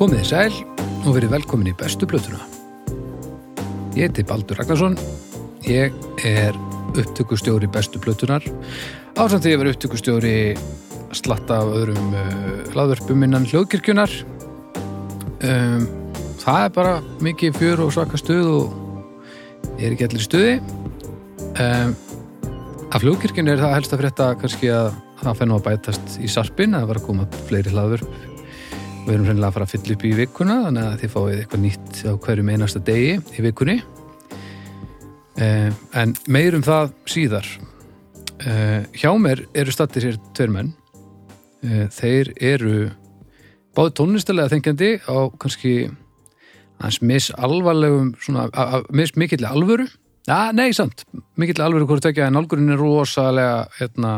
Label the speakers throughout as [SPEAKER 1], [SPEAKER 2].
[SPEAKER 1] Komið þið sæl og verið velkomin í bestu blötuna. Ég heiti Baldur Ragnarsson. Ég er upptökustjóri bestu blötunar. Ásamt því að vera upptökustjóri slatta af öðrum uh, hlaðvörpum innan hljóðkirkjunar. Um, það er bara mikið fjör og svaka stuð og ég er ekki allir í stuði. Um, af hljóðkirkjun er það helst að frétta kannski að það fennu að bætast í sarpin að það var að koma fleiri hlaðvörp við erum reynilega að fara að fylla upp í vikuna þannig að þið fáið eitthvað nýtt á hverjum einasta degi í vikunni. Eh, en meirum það síðar. Eh, hjá mér eru stattir hér tveir menn. Eh, þeir eru báði tónlistalega þengjandi á kannski hans misalvarlegum svona, mis mikill alvöru. Ja, nei, sant, mikill alvöru hvort ekki að nálgurinn er rosalega hérna,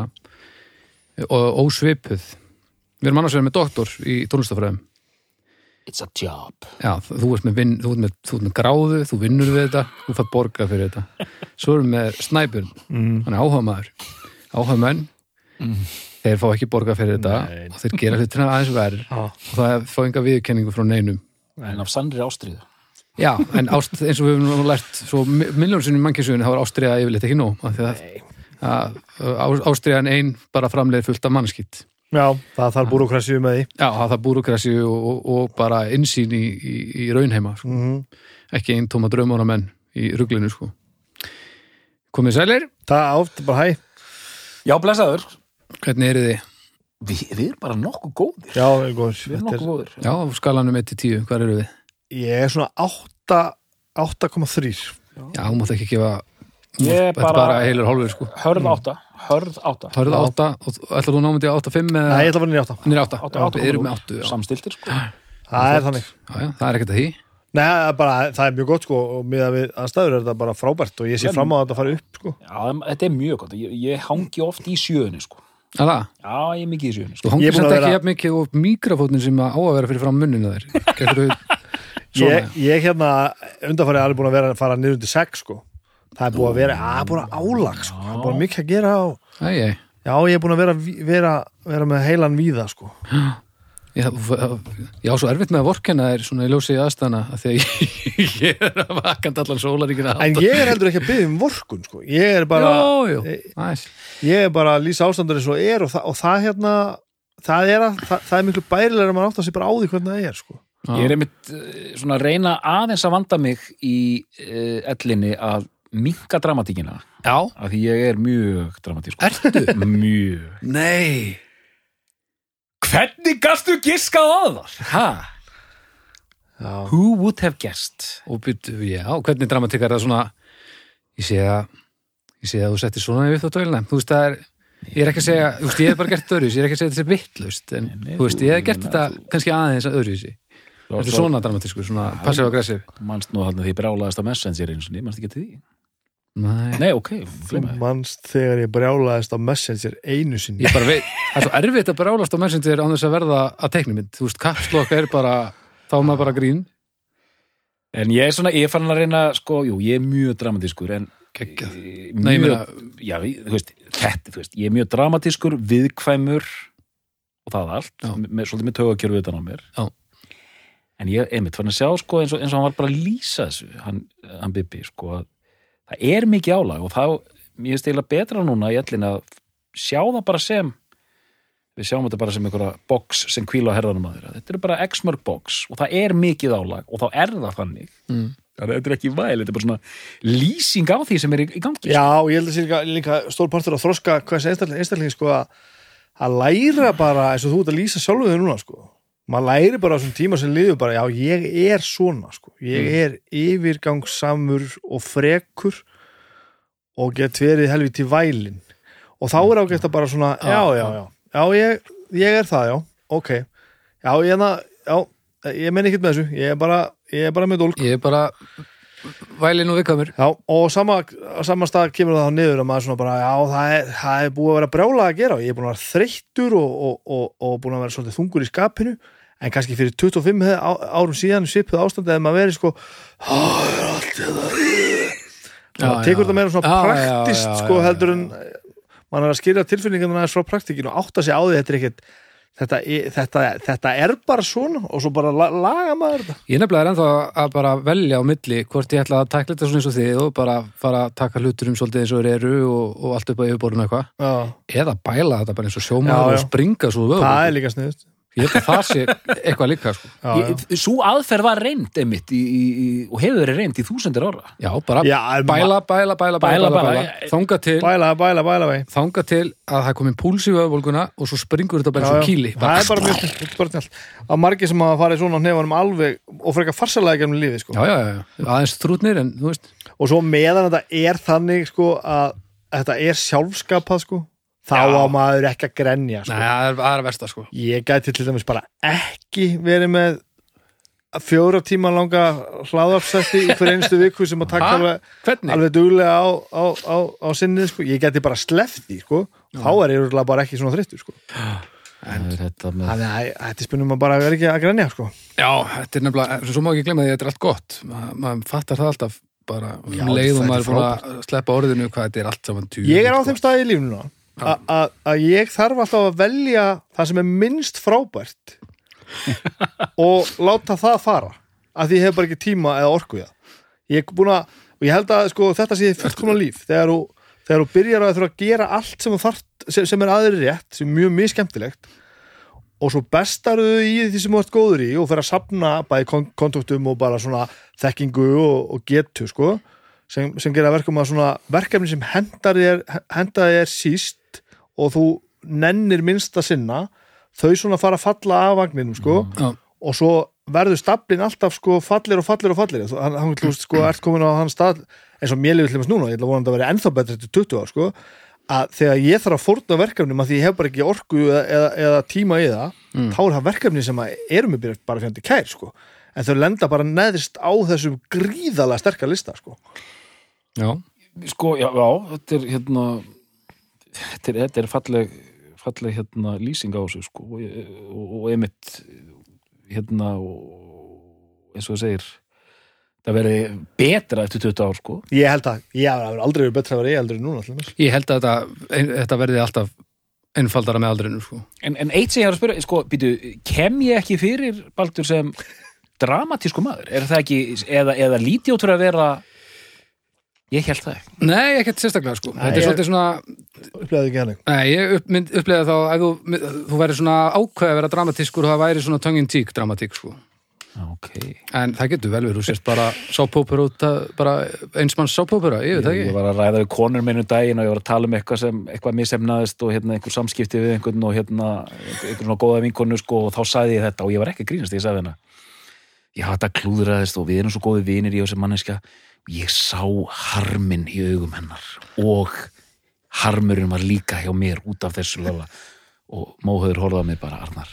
[SPEAKER 1] ósvipuð Við erum annars vegar með doktor í tónlistafræðum.
[SPEAKER 2] It's a job.
[SPEAKER 1] Já, þú ert með, vin, þú ert með, þú ert með gráðu, þú vinnur við þetta, þú fætt borga fyrir þetta. Svo erum við með snæpun, mm. hann er áhuga maður. Áhuga menn, mm. þeir fá ekki borga fyrir þetta Nei. og þeir gera hlutina aðeins verð ah. og það fá enga viðkenningu frá neinum.
[SPEAKER 2] En af sannri ástriðu.
[SPEAKER 1] Já, en ást, eins og við hefum lært svo miljónsinnum mannkjössugunni, þá var ástriða yfirleitt ekki nóg. Ástriðan einn bara framleið fullt af mannskitt.
[SPEAKER 3] Já, það þarf búrukrasju með því.
[SPEAKER 1] Já, það þarf búrukrasju og, og, og bara insýn í, í, í raunheima, sko. Mm -hmm. Ekki einn tóma draumóra menn í rugglinu, sko. Komið sælir?
[SPEAKER 3] Það átt, bara hæ.
[SPEAKER 2] Já, blessaður.
[SPEAKER 1] Hvernig eru þið?
[SPEAKER 2] Vi, við erum bara nokkuð góðir.
[SPEAKER 3] Já, við erum góðir.
[SPEAKER 2] Við erum nokkuð góðir.
[SPEAKER 1] Já, skalanum 1-10, hvað eru við?
[SPEAKER 3] Ég er svona 8,3.
[SPEAKER 1] Já, hún mátt ekki gefa
[SPEAKER 2] Ég er bara,
[SPEAKER 1] bara heilur hálfur sko.
[SPEAKER 2] Hörð átta Hörð átta.
[SPEAKER 1] Hörð átta. Og ætlar þú námið til átta fimm eða?
[SPEAKER 3] Nei, ég ætla að vera nýja átta.
[SPEAKER 1] Nýja átta.
[SPEAKER 2] Átta, átta
[SPEAKER 1] Við erum með áttu
[SPEAKER 2] Samstiltir sko.
[SPEAKER 3] Það er þannig.
[SPEAKER 1] Já, já, það er ekkert að því.
[SPEAKER 3] Nei, er bara, það er mjög gott sko og með að við aðstæður er þetta bara frábært og ég sé fram á að þetta fara upp sko.
[SPEAKER 2] Já, þetta er mjög gott. Ég, ég hangi oft í sjöunni sko.
[SPEAKER 1] Alla?
[SPEAKER 2] Já, ég er mikið í sjöunni
[SPEAKER 1] sko. Þú hangir samt ekki jafn mikið og mikrofónin sem á að vera fyrir fram munninu þær
[SPEAKER 3] Ég, ég hérna undanfarið er alveg búin að vera að fara niður undir sex sko það er búin að vera, að búin að álag sko. það er búin mikið að gera á
[SPEAKER 1] Æ, ég.
[SPEAKER 3] já, ég er búin að vera, vera, vera með heilan víða sko
[SPEAKER 1] Já, já, svo erfitt með að vorkena er svona í ljósið aðstæðana að því að ég er að vakant allan sólaríkina
[SPEAKER 3] En ég er heldur ekki að byggja um vorkun sko ég er bara
[SPEAKER 1] Jó, jú,
[SPEAKER 3] næs Ég er bara að lýsa ástandur eins og er og það, og það hérna það er, að, það, það er miklu bærilega að mann átt að sé bara á því hvernig það er sko
[SPEAKER 2] Já. Ég er einmitt svona að reyna aðeins að vanda mig í uh, ellinni að minka dramatíkina.
[SPEAKER 1] Já.
[SPEAKER 2] Af því ég er mjög dramatísk
[SPEAKER 1] Ertu?
[SPEAKER 2] Mjög.
[SPEAKER 1] Nei.
[SPEAKER 2] Hvernig gastu giskað á það? Hæ? Who would have guessed?
[SPEAKER 1] Og byrju, já, hvernig dramatík er það svona? Ég sé að ég sé að þú settir svona við þá tölina þú veist það er, ég er ekki að segja þú veist, ég hef bara gert öðruvísi, ég er ekki að segja þetta er vittlust en nei, þú veist, ég hef gert þetta kannski aðeins öðruvísi. Þetta er svona dramatísku, svona passiv-aggressiv
[SPEAKER 2] Manst nú hann að því brálaðist á messenger eins og ný, manst ekki til því
[SPEAKER 1] Nei,
[SPEAKER 2] Nei ok
[SPEAKER 3] Þú mannst þegar ég brjálaðist á Messenger einu sinni.
[SPEAKER 1] Ég bara veit, það er svo erfitt að brjálast á Messenger á þess að verða að teiknumynd Þú veist, kapslokk er bara, þá er maður bara grín.
[SPEAKER 2] En ég er svona, ég fann að reyna, sko, jú, ég er mjög dramatískur en
[SPEAKER 1] Kekjað
[SPEAKER 2] Mjög, Nei, meina... já, þú veist, þetta, þú veist Ég er mjög dramatískur, viðkvæmur og það allt, með, svolítið með tögakjörðu utan á mér.
[SPEAKER 1] Já.
[SPEAKER 2] En ég, einmitt, fann að sjá, sko, eins og, eins og hann var bara að lýsa þessu, hann, hann Bibi, sko, að það er mikið álag og þá, ég eiginlega betra núna í ellin að sjá það bara sem við sjáum þetta bara sem einhverja boks sem kvíla herðanum að þeirra þetta er bara x-mörg boks og það er mikið álag og þá er það þannig. Mm. þetta er ekki væl, þetta er bara svona lýsing á því sem er í, í gangi.
[SPEAKER 3] Já, ég held að það sé líka stór partur að þroska hvers einstaklega sko að læra bara eins og þú ert að lýsa sjálfuð þig núna sko maður læri bara á þessum tíma sem liður bara já ég er svona sko. Ég mm. er yfirgangsamur og frekur og get verið helviti vælin og þá er ágætt að bara svona já já já, já ég, ég er það já, ok. Já ég, já, ég menn ekkert með þessu ég er bara, ég er bara með dólk.
[SPEAKER 1] Ég er bara vælin og viðkamur
[SPEAKER 3] já og sama, sama stað kemur það þá niður og maður svona bara já það er, það er búið að vera brjála að gera og ég er búin að vera þreyttur og, og, og, og búin að vera svolítið þungur í skapinu. En kannski fyrir 25 árum síðan svipuð ástand eða maður verið sko það er allt þetta það tekur þetta meira svona praktist sko heldur en mann er að skilja tilfinningarna frá praktikinu og átta sig á því þetta er ekkert þetta, þetta, þetta er bara svona og svo bara la, laga maður þetta.
[SPEAKER 1] Ég nefnilega er ennþá að bara velja á milli hvort ég ætla að takla þetta svona eins og þið og bara fara að taka hluturum svolítið eins og eru og, og allt upp á yfirborðinu eitthvað. Eða bæla þetta bara eins og
[SPEAKER 3] já.
[SPEAKER 1] og springa svo vöðu
[SPEAKER 3] það er líka sniðust
[SPEAKER 1] Ég held að það sé eitthvað líka sko.
[SPEAKER 3] Já, já.
[SPEAKER 2] Ég- Sú aðferð var reynd einmitt í, í, í, og hefur verið reynd í þúsundir ára
[SPEAKER 1] Já, bara
[SPEAKER 3] Já,
[SPEAKER 1] bæla, bæla, bæla, bæla,
[SPEAKER 2] Bæla,
[SPEAKER 1] bæla,
[SPEAKER 2] bæla.
[SPEAKER 1] bæla. Þanga til,
[SPEAKER 3] Bæla, bæla, bæla vei
[SPEAKER 1] þanga til að það komin púls í vöðvolguna og svo springur þetta bara eins og kýli
[SPEAKER 3] það er bara mjög sniðt að margir sem hafa farið svona á nefanum alveg og frekar farsalega gennum lífið sko.
[SPEAKER 1] Já, já, já, já, aðeins þrútnir en þú veist
[SPEAKER 3] og svo meðan þetta er þannig sko, að þetta er sjálfskapað sko, þá
[SPEAKER 1] Já.
[SPEAKER 3] á maður ekki að grenja
[SPEAKER 1] Nei,
[SPEAKER 3] sko.
[SPEAKER 1] það er, það er versta sko
[SPEAKER 3] ég gæti til dæmis bara ekki verið með fjóra tíma langa hlaðarpsætti í hver einstu viku sem að taka alveg, alveg duglega á, á, á, á sinnið sko. ég gæti bara sleppt því sko. þá er ég örugglega bara ekki svona þreyttur sko.
[SPEAKER 2] Það þetta með
[SPEAKER 3] þannig að þetta spennum maður bara að vera ekki að grenja sko.
[SPEAKER 1] Já, þetta er nefnilega, svo má ekki glemma því að þetta er allt gott Ma, maður fattar það alltaf bara um
[SPEAKER 3] Já,
[SPEAKER 1] leið og
[SPEAKER 3] þetta
[SPEAKER 1] maður að sleppa orðinu hvað þetta er allt saman tjú
[SPEAKER 3] ég er á þeim staði í lífinu núna, a- a- að ég þarf alltaf að velja það sem er minnst frábært og láta það fara að því ég hef bara ekki tíma eða orku í það. Ég er búin að, og ég held að sko, þetta sé fullkomna líf þegar þú, þegar þú byrjar að þurfa að gera allt sem, þú þarft, sem, sem er aðri rétt sem er mjög miskemmtilegt og svo bestar þau í því sem þú ert góður í og fer að sapna bæði kon kontaktum og bara svona þekkingu og, og getu sko sem, sem gera verkum að svona verkefni sem hendar þér síst og þú nennir minnst að sinna þau svona fara að falla af vagninum sko
[SPEAKER 1] Já,
[SPEAKER 3] og svo verður stablin alltaf sko fallir og fallir og fallir hann, hann, hann sko, ert komin á hann stað eins og mér lifið til þess núna, ég ætla vonandi að vera ennþá betur til 20 ár sko að þegar ég þarf að fórna verkefnum að því ég hef bara ekki orku eða, eða, eða tíma í það þá er það verkefni sem að eru mig bara- fjandi kær sko. En þau lenda bara neðrist á þessum gríðalega sterkar lista sko.
[SPEAKER 1] Já,
[SPEAKER 2] Sko, já, já, þetta er hérna þetta er, þetta er falleg falleg hérna lýsing á þessu sko og, og, og einmitt hérna og eins og það segir það verði betra eftir 20 ár sko
[SPEAKER 3] ég held að, ég hef aldrei verið betra að vera ég heldur en núna dæmis.
[SPEAKER 1] ég held að þetta, þetta verði alltaf einfaldara með aldrinu sko.
[SPEAKER 2] en, en eitt sem ég er að spyrja, sko, býtu kem ég ekki fyrir, Baldur, sem dramatísku maður, er það ekki eða, eða líti fyrir að vera ég held það ekki.
[SPEAKER 1] Nei, ekkert sérstaklega sko. þetta er
[SPEAKER 3] ég-
[SPEAKER 1] svolítið svona
[SPEAKER 3] upplegaði ekki hann
[SPEAKER 1] Nei, ég upp, mynd, upplega þá ef þú, þú væri svona ákveð að vera dramatískur og það væri svona tongue in cheek dramatík sko.
[SPEAKER 2] ok,
[SPEAKER 1] en það getur vel verið, þú sést bara sápópera út að, bara einsmanns sápópera, ég veit það
[SPEAKER 2] ég
[SPEAKER 1] ekki
[SPEAKER 2] var að ræða við konur minn um daginn og ég var að tala um eitthvað sem eitthvað misefnaðist og hérna einhver samskipti við einhvern og hérna einhvern svona góða vinkonu sko og þá sagði ég þetta og ég var ekki að grínast þegar ég sagði hérna já þetta klúðraðist og við erum svo góði vinir ég og sem manneska ég sá harminn í augum hennar og harmurinn var líka hjá mér út af þessu löla og móhauður horfaði mig bara Arnar,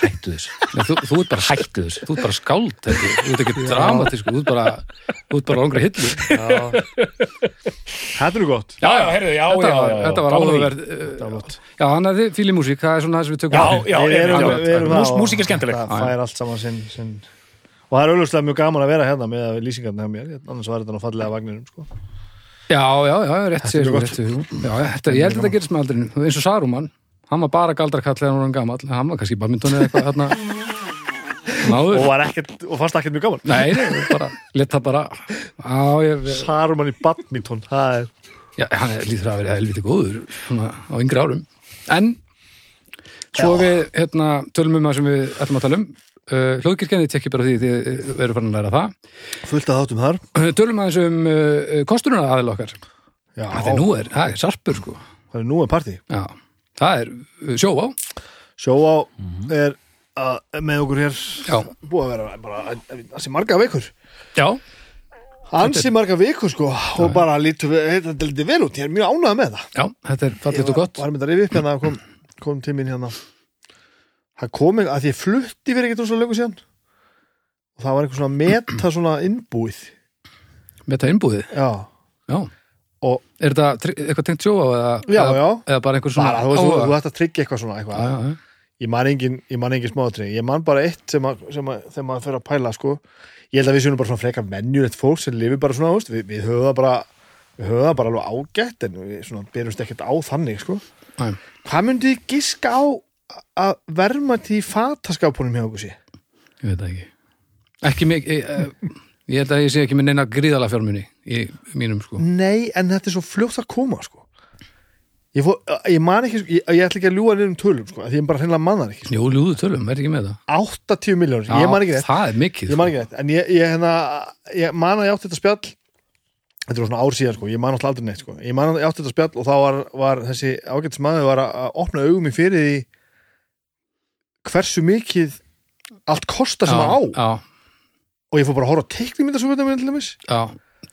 [SPEAKER 2] hættu þessu.
[SPEAKER 1] Nei, þú, þú ert bara
[SPEAKER 2] hættu þessu.
[SPEAKER 1] þú ert bara skáld, þetta, þú ert ekki dramatískur þú ert bara, þú ert bara langra hillu.
[SPEAKER 3] Þetta er nú gott.
[SPEAKER 2] Já, já, heyrðu, já,
[SPEAKER 1] þetta,
[SPEAKER 2] já,
[SPEAKER 1] var-
[SPEAKER 2] já, já,
[SPEAKER 1] þetta var
[SPEAKER 2] því.
[SPEAKER 1] áhugaverð uh, já, hann að þið fíli músík, það er svona það sem við tökum
[SPEAKER 2] já, já, músík er skemmtileg.
[SPEAKER 3] Það fær allt saman sinn, sinn og það er auðvitað mjög gaman að vera hérna með að lýsingarna hjá mér, annars var þetta nú fallega vagninum sko.
[SPEAKER 1] já, já, já, rétt sér já, já, ég held að þetta gerist með aldrinu eins og Saruman, hann var bara galdrakall þegar hann var gamall, hann var kannski badminton eða eitthvað þarna.
[SPEAKER 3] Og,
[SPEAKER 1] náður,
[SPEAKER 3] var ekkert, og fannst ekkert mjög gaman.
[SPEAKER 1] Nei, nei, bara leta bara, á, ég
[SPEAKER 3] Saruman í badminton það er
[SPEAKER 1] Já, hann er lítur að vera helviti góður svona, á yngri árum. En svo við hérna, tölum um það sem við ætlum að tala um uh, hljóðkirkjandi tekki bara því þið við erum farin að læra það.
[SPEAKER 3] Fullt að þáttum þar.
[SPEAKER 1] Uh, tölum aðeins um uh, kosturuna aðil okkar.
[SPEAKER 3] Já,
[SPEAKER 1] það er nú er, það er sarpur sko.
[SPEAKER 3] Það er nú er partí
[SPEAKER 1] Já, það er uh, sjó á.
[SPEAKER 3] Sjóá er að, með okkur hér.
[SPEAKER 1] Já.
[SPEAKER 3] búið að vera bara ansi marga vikur.
[SPEAKER 1] Já,
[SPEAKER 3] ansi marga vikur sko og bara lítur við, þetta er lítið vel út ég er mjög ánægð með það.
[SPEAKER 1] Já, þetta er fallit og gott.
[SPEAKER 3] Var með að rifja upp hérna kom, kom tíminn hérna það kom ekki, að því ég flutti fyrir ekkert svo löngu síðan. Og það var eitthvað svona meta svona innbúið.
[SPEAKER 1] Með þetta innbúðið,
[SPEAKER 3] já,
[SPEAKER 1] já.
[SPEAKER 3] Og-
[SPEAKER 1] Er þetta eitthvað tengt sjó á eða,
[SPEAKER 3] Já,
[SPEAKER 1] eða,
[SPEAKER 3] já.
[SPEAKER 1] eða bara einhver svona
[SPEAKER 3] bara, þú, þú, ætti að tryggja eitthvað svona eitthvað.
[SPEAKER 1] Já, já,
[SPEAKER 3] ég man engin, engin smáðatri ég man bara eitt sem að, sem að þegar maður fyrir að pæla sko, ég held að við séum bara svona frekar venjulegt fólk sem lifir bara svona, veist, við, við höfum það bara við höfum það bara alveg ágætt en við byrjumst ekkert á þannig sko. Hvað myndið giska á að verðmætti í fataskapunum hjá okkur sé
[SPEAKER 1] Ég veit ekki Ekki mikið ég, ég held að ég sé ekki með neina gríðala fjármunni í mínum sko
[SPEAKER 3] Nei, en þetta er svo fljótt að koma sko. ég, fó, ég man ekki ég, ég ætla ekki að ljúga niður um tölum sko, því ég bara hreinlega man það ekki sko.
[SPEAKER 1] Jú, ljúðu tölum, er ekki með það
[SPEAKER 3] 80 miljónir, ég man ekki rétt
[SPEAKER 1] Það er mikið
[SPEAKER 3] ég man ekki rétt, en ég, ég, hérna, ég man að ég átti þetta spjall þetta var svona ár síðan sko, ég man alltaf aldrei neitt sko. ég man að ég átti þetta spjall og þá var, var þessi ágættis maður var að opna augum í fyrir því hversu mikið allt kostar sem það á.
[SPEAKER 1] Já,
[SPEAKER 3] og ég fór bara að horfa á teiknumyndasöfundum til dæmis.
[SPEAKER 1] Já,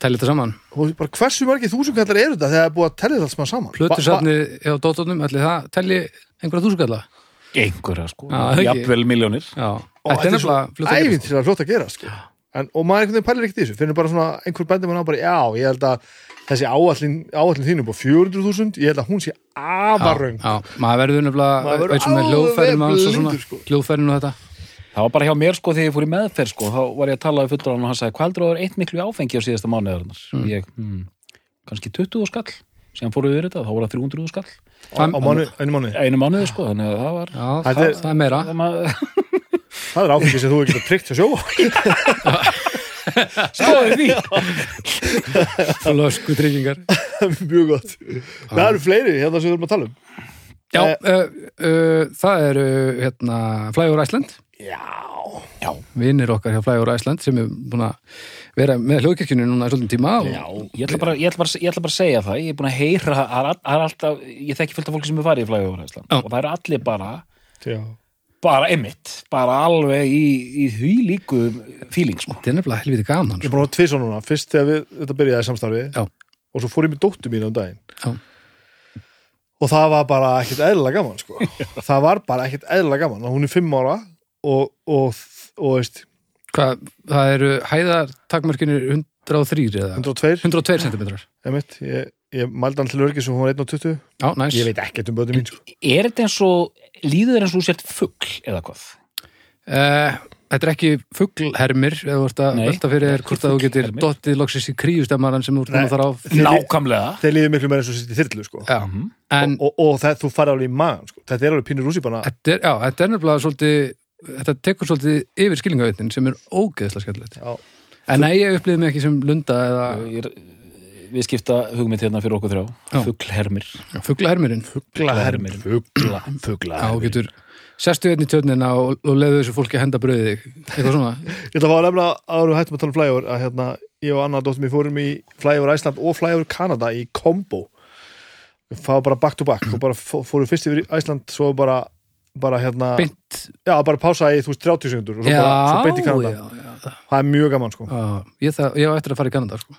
[SPEAKER 1] telli þetta saman.
[SPEAKER 3] Og bara hversu margir þúsundkallar eru þetta þegar það er búið að þetta allt saman saman?
[SPEAKER 1] Plötusafni hjá Dóttónum, ætli það telli einhverja þúsugalla
[SPEAKER 2] einhverja sko,
[SPEAKER 1] það
[SPEAKER 2] jafnvel miljónir
[SPEAKER 1] Já, þetta er nefnilega fljótt að gerast.
[SPEAKER 3] ævintýrlega fljótt að gera sko. En, og maður einhvern veginn pælir ekkert í þessu. Finnur bara svona einhver bændi mann á bara já, ég held að þessi áallin, áallin þínu búið 400.000, ég held að hún sé afaröng
[SPEAKER 1] Já, maður verður
[SPEAKER 3] Maður
[SPEAKER 1] nefnilega og og
[SPEAKER 3] blindur, sko.
[SPEAKER 1] og þetta.
[SPEAKER 2] Það var bara hjá mér sko þegar ég fór í meðferð sko þá var ég að tala við fullur og hann sagði hvað heldur að það er eitt miklu áfengi á síðasta mánuðarinnar mm. ég, hmm, kannski 20 skall. Síðan fóru við yfir þetta, þá voru það 300 skall.
[SPEAKER 3] Á, á mánu, einu mánu
[SPEAKER 2] einu mánuði sko, þannig að það var
[SPEAKER 1] Já, það,
[SPEAKER 3] er-
[SPEAKER 1] það er meira
[SPEAKER 2] það
[SPEAKER 3] er áfengi sem þú getur tryggt hjá sjóa.
[SPEAKER 2] Skoðu því.
[SPEAKER 1] Flösku tryggingar
[SPEAKER 3] mjög gott. Það eru fleiri hérna sem við erum að tala um.
[SPEAKER 1] Já,
[SPEAKER 3] Eh,
[SPEAKER 1] uh, uh, það er uh, hérna, Flyover Iceland.
[SPEAKER 3] Já,
[SPEAKER 2] Já,
[SPEAKER 1] vinnir okkar hjá Flyover Iceland sem er búin að vera með hljóðkirkjunni núna í svolítið tíma og,
[SPEAKER 2] já ég, ætla bara, ég, ætla bara, ég ætla bara að segja það ég er búin að heyra, er það er alltaf ég þekki fullt af fólki sem er farið í flægur
[SPEAKER 1] Já.
[SPEAKER 2] og það eru allir bara
[SPEAKER 3] já.
[SPEAKER 2] Bara einmitt, bara alveg í, í því líku feeling sko.
[SPEAKER 1] þetta er nefnilega helviti gaman
[SPEAKER 3] ég
[SPEAKER 1] sko.
[SPEAKER 3] búin að tvisa núna, fyrst þegar við þetta byrjaði samstarfi
[SPEAKER 1] Já.
[SPEAKER 3] og svo fór ég með dóttur mín á daginn
[SPEAKER 1] Já.
[SPEAKER 3] og það var bara ekkert eðlilega gaman sko. það var bara ekkert eðlilega gaman hún er fimm ára og, og, og veist,
[SPEAKER 1] Hvað, það eru hæðartakmörkinir 103 eða
[SPEAKER 3] 102
[SPEAKER 1] 102 cm
[SPEAKER 3] einmitt, ég, ég mældi hann til örgis og hún var 1.20
[SPEAKER 1] Já, næs
[SPEAKER 3] ég veit ekkert um bötum mín sko.
[SPEAKER 2] er þetta eins og líður þér eins og sért fugl eða hvað?
[SPEAKER 1] uh, Þetta er ekki fugglermir eða þú ert að velta fyrir þér hvort að þú getur dottið loksins í kríustemaran sem þú að þar á
[SPEAKER 2] Nákvæmlega
[SPEAKER 3] þeir líður miklu meira eins og sitt í þyrlu sko.
[SPEAKER 1] Já, en
[SPEAKER 3] og, og það, þú farið alveg í magan sko. þetta er alveg pínur rússipanna
[SPEAKER 1] þetta er, já, þetta er nefnilega svolítið þetta tekur svolítið yfir skilningavitin sem er ógeðslega skemmtilegt
[SPEAKER 3] Já.
[SPEAKER 1] En nei, ég upplýði mig ekki sem lunda eða
[SPEAKER 2] Ég er- Við skipta hugmynd hérna fyrir okkur þrjá.
[SPEAKER 1] Já.
[SPEAKER 2] Fuglhermir
[SPEAKER 1] fugglahermirinn þú getur sestu hérna í tjörnina og, og leiðu þessu fólki að henda brauðið þig. Eitthvað svona.
[SPEAKER 3] Ég ætla að fá að nefna áður við hættum að tala um flyover að hérna, ég og Anna dóttum við fórum í flyover Æsland og flyover Kanada í kombo. Við fáum bara back to back og bara fó- fórum fyrst yfir Æsland svo bara, bara hérna
[SPEAKER 1] Beint.
[SPEAKER 3] Já, bara pása í þú veist 30 sekundur og svo,
[SPEAKER 1] Já,
[SPEAKER 3] bara, svo beint í Kanada.
[SPEAKER 1] já, já,
[SPEAKER 3] það er mjög gaman sko.
[SPEAKER 1] Já, ég, það, ég á eftir að fara í Kanada sko.